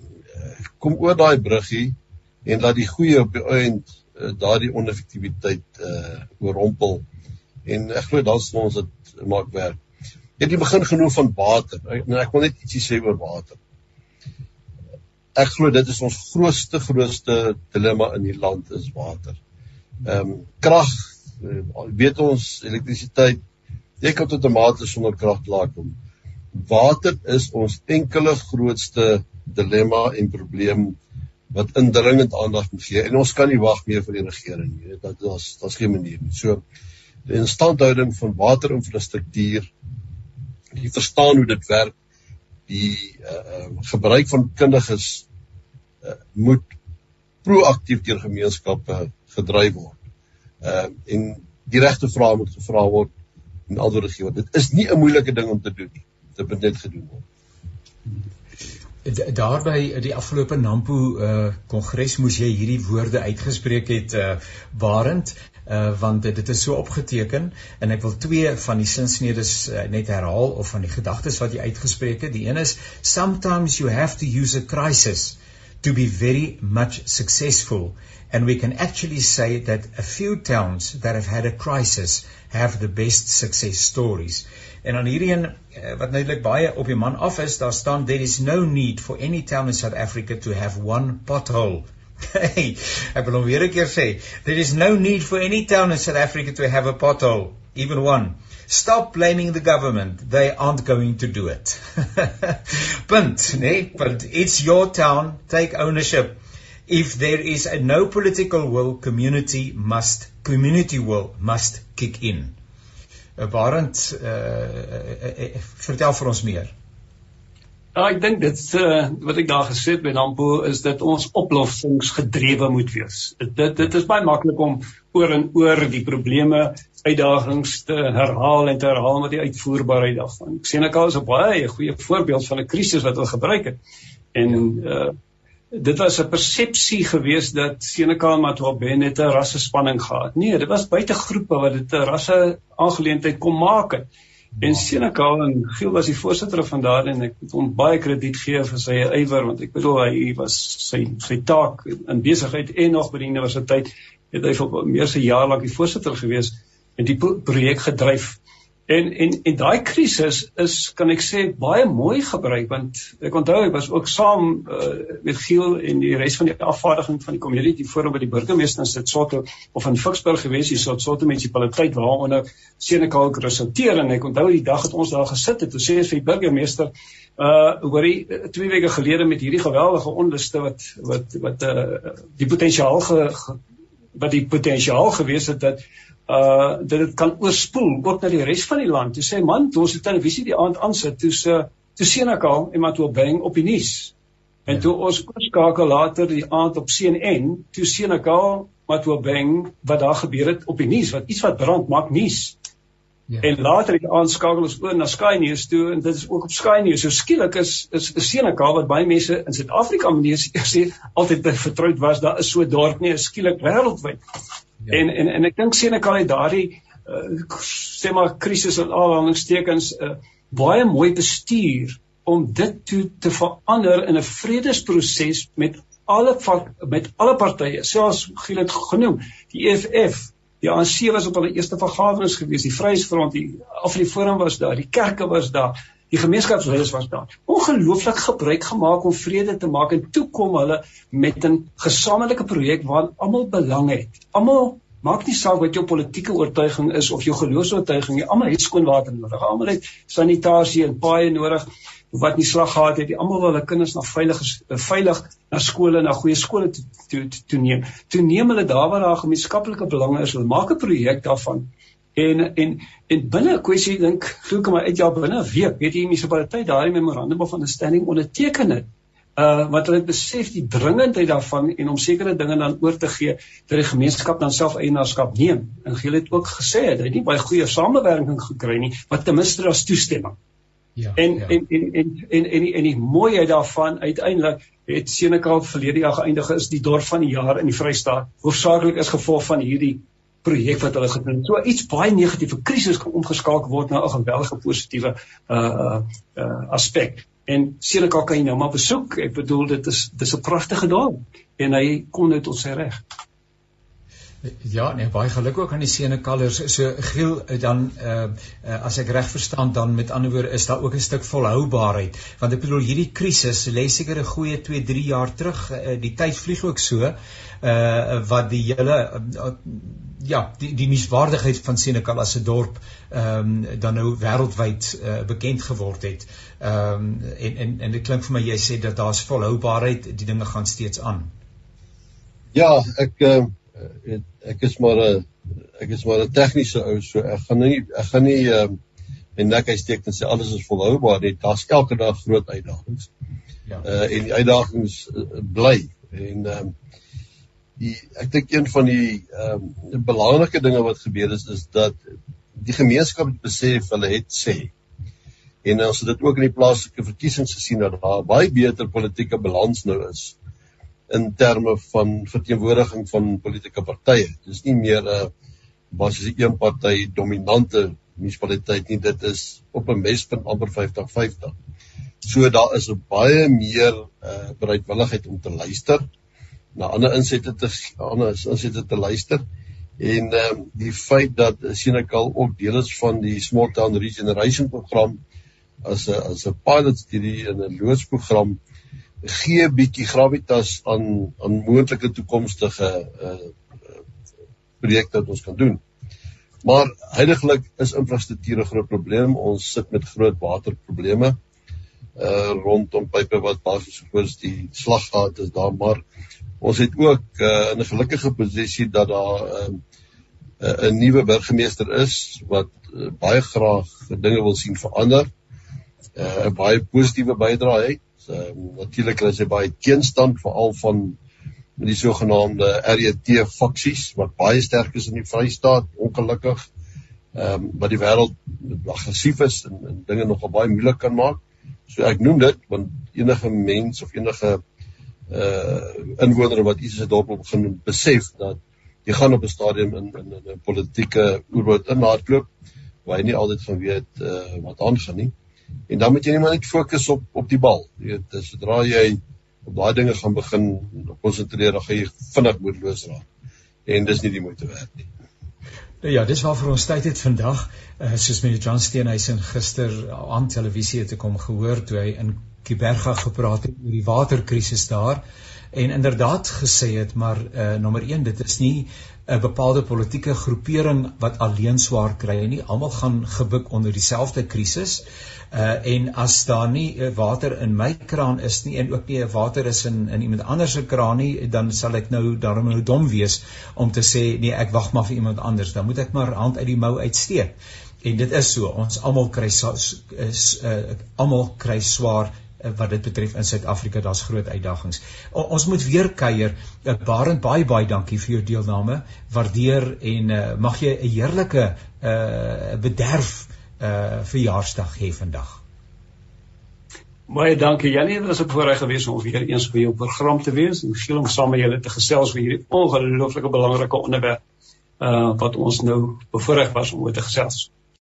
kom oor daai bruggie en laat die goeie op die eind uh, daardie oneffektiwiteit uh oorrompel. En ek glo dan sal ons dit maak werk. Het die begin genoem van water. Nou, ek wil net ietsie sê oor water. Ek glo dit is ons grootste grootste dilemma in die land is water. Ehm um, krag uh, weet ons elektrisiteit jy kan tot 'n mate sonder krag klaarkom. Water is ons enkele grootste dilemma en probleem wat indringend aandag moet gee en ons kan nie wag meer vir die regering nie. Dit daar's daar's geen manier nie. So die instandhouding van waterinfrastruktuur, die verstaan hoe dit werk, die uh, gebruik van kundiges uh, moet proaktief deur gemeenskappe gedryf word uh en die regte vrae moet gevra word en antwoorde gegee word. Dit is nie 'n moeilike ding om te doen nie. Dit moet net gedoen word. Daarby die afgelope Nampo uh kongres moes jy hierdie woorde uitgespreek het uh warend uh want dit is so opgeteken en ek wil twee van die sinsnedes uh, net herhaal of van die gedagtes wat jy uitgespreek het. Die een is sometimes you have to use a crisis to be very much successful and we can actually say that a few towns that have had a crisis have the best success stories. En dan hierdie een eh, wat natuurlik baie op die man af is, daar staan there is no need for any town in South Africa to have one pothole. <laughs> Hey, ek wil hom weer 'n keer sê, there is no need for any town in South Africa to have a pothole, even one. Stop blaming the government. They aren't going to do it. <laughs> Punt, nee, but it's your town. Take ownership if there is a no political will community must community will must kick in. Uh, Barend uh, uh, uh, vertel vir ons meer. Ja, ek dink dit uh, wat ek daar gesê het by Nampo is dat ons oplossingsgedrewe moet wees. Dit dit is baie maklik om oor en oor die probleme, uitdagings te herhaal en te herhaal met die uitvoerbaarheid daarvan. Al is 'n baie goeie voorbeeld van 'n krisis wat hulle gebruik het. En uh dit was 'n persepsie gewees dat Senekal en Matobe net 'n rassespanning gehad. Nee, dit was buite groepe wat dit 'n rasse aangeleentheid kom maak het. En Senekal en Giel was die voorsitter van daar en ek moet hom baie krediet gee vir sy ywer want ek bedoel hy was sy sy taak in besigheid en nog by die universiteit het hy vir meer 'n jaar lank die voorsitter gewees en die projek gedryf. En en en daai krisis is kan ek sê baie mooi gebruik want ek onthou ek was ook saam uh, met Giel en die res van die afvaardiging van die community forum by die burgemeester in Sotho of in Ficksburg gewees hier Sotho munisipaliteit waaronder Senekal geresulteer en ek onthou die dag het ons daar gesit het toe sê vir die burgemeester uh hoorie twee weke gelede met hierdie geweldige onluste wat wat wat uh die potensiaal ge, wat die potensiaal gewees het dat uh dat dit kan oorspoel ook na die res van die land. Toe sê man, toe ons die televisie die aand aansit, toe se toe Senekal en Matoobeng op die nuus. En ja. toe ons oorskakel later die aand op CNN, toe Senekal Matoobeng wat daar gebeur het op die nuus, wat iets wat brand maak nuus. Ja. En later het aanskakel ons oor na Sky News toe en dit is ook op Sky News. So skielik is is, is Senekal wat baie mense in Suid-Afrika mense <laughs> sê altyd vertroud was, daar is so dorp nie, skielik wêreldwyd. Ja. En en en ek dink Senekal het daardie uh, sê maar krisis en aanhalingstekens uh, baie mooi bestuur om dit toe te verander in 'n vredesproses met alle met alle partye. Selfs Giel het genoem, die EFF, die ANC was op hulle eerste vergaderings gewees, die Vryheidsfront, die Afriforum was daar, die kerke was daar, die gemeenskapsleiers was daar. Ongelooflik gebruik gemaak om vrede te maak en toe kom hulle met 'n gesamentlike projek waar almal belang het. Almal maak nie saak wat jou politieke oortuiging is of jou geloofsoortuiging nie. Almal het skoon water nodig. Almal het sanitasie en paaie nodig wat nie slag gehad het nie. Almal wil hulle kinders na veilig veilig na skole, na goeie skole toe toe toe neem. Toe neem hulle daar waar daar gemeenskaplike belange is, hulle maak 'n projek daarvan En en en binne 'n kwessie dink glo ek maar uit ja binne 'n week weet die munisipaliteit daardie memorandum of understanding onderteken het. Uh wat hulle besef die dringendheid daarvan en om sekere dinge dan oor te gee dat die gemeenskap dan self eienaarskap neem. En Giel het ook gesê dat hy nie baie goeie samewerking gekry nie wat ten minste as toestemming. Ja, en, ja. en en en en en die, en die mooiheid daarvan uiteindelik het Senekal verlede jaar geëindig is die dorp van die jaar in die Vrystaat hoofsaaklik is gevolg van hierdie projek wat hulle gedoen. So iets baie negatiewe krisis kan omgeskakel word na 'n geweldige positiewe uh uh, aspek. En Senekal kan jy nou maar besoek. Ek bedoel dit is dis 'n pragtige dorp en hy kom nou tot sy reg. Ja, nee, baie geluk ook aan die Senekallers. So Giel dan uh, uh as ek reg verstaan dan met ander woorde is daar ook 'n stuk volhoubaarheid. Want ek bedoel hierdie krisis lê seker 'n goeie 2, 3 jaar terug. Uh, die tyd vlieg ook so uh wat die hele uh, ja, die die nuuswaardigheid van Senekal as 'n dorp ehm um, dan nou wêreldwyd uh, bekend geword het. Ehm um, en en en dit klink vir my jy sê dat daar's volhoubaarheid, die dinge gaan steeds aan. Ja, ek uh het, ek is maar 'n ek is maar 'n tegniese ou so ek gaan nie ek gaan nie ehm um, en nek hy steek en sê alles is volhoubaar nie daar's elke dag groot uitdagings. Ja. Uh en die uitdagings uh, bly en ehm um, die ek dink een van die ehm um, belangrike dinge wat gebeur is is dat die gemeenskap besef hulle het sê en ons het dit ook in die plaaslike verkiesings gesien dat daar baie beter politieke balans nou is in terme van verteenwoordiging van politieke partye. Dis nie meer 'n uh, basies 'n een party dominante munisipaliteit nie. Dit is op 'n mespunt amper 50-50. So daar is 'n baie meer uh, bereidwilligheid om te luister na ander insette te ander insette te luister en um, die feit dat Senekal ook deel is van die Small Town Regeneration program as 'n as 'n pilot studie en 'n loodsprogram gee bietjie gravitas aan aan moontlike toekomstige uh projekte wat ons kan doen. Maar heidaglik is infrastruktuur 'n groot probleem. Ons sit met groot waterprobleme uh rondom pype wat basies soos die slaggate is daar, maar ons het ook uh in 'n gelukkige posisie dat daar 'n uh, 'n nuwe burgemeester is wat uh, baie graag dinge wil sien verander. Uh 'n baie positiewe bydrae het um, natuurlik is hy baie teenstand veral van die sogenaamde RET faksies wat baie sterk is in die Vrystaat, ongelukkig. Ehm um, wat die wêreld aggressief is en, en dinge nogal baie moeilik kan maak. So ek noem dit want enige mens of enige uh inwoner wat iets se dorp begin besef dat jy gaan op 'n stadium in in 'n politieke oorloop inhardloop waar jy nie altyd gaan weet uh wat aangaan nie. En dan moet jy net fokus op op die bal. Jy weet, sodra jy op daai dinge gaan begin konsentreer, dan gaan jy vinnig moedeloos raak. En dis nie die moeite werd nie. Nou ja, dis waarvoor ons tyd het vandag. Uh, soos meneer John Steenhuisen gister aan televisie het gekom gehoor toe hy in Kiberga gepraat het oor die waterkrisis daar en inderdaad gesê het maar uh, nommer 1 dit is nie 'n bepaalde politieke groepering wat alleen swaar kry nie. Almal gaan gebuk onder dieselfde krisis. Uh en as daar nie uh, water in my kraan is nie en ook nie water is in in iemand anders se kraan nie, dan sal ek nou daarom nou dom wees om te sê nee, ek wag maar vir iemand anders. Dan moet ek maar hand uit die mou uitsteek. En dit is so. Ons almal kry is uh almal kry swaar Eh, wat dit betref in Suid-Afrika daar's groot uitdagings. O, ons moet weer kuier. Uh, Barend baie baie dankie vir jou deelname. Waardeer en uh, mag jy 'n heerlike uh bederf uh verjaarsdag hê vandag. Baie dankie Janie, dit was 'n voorreg gewees om weer eens by jou program te wees en geel om saam met julle te gesels oor hierdie ongelooflike belangrike onderwerp uh wat ons nou bevoorreg was om oor te gesels.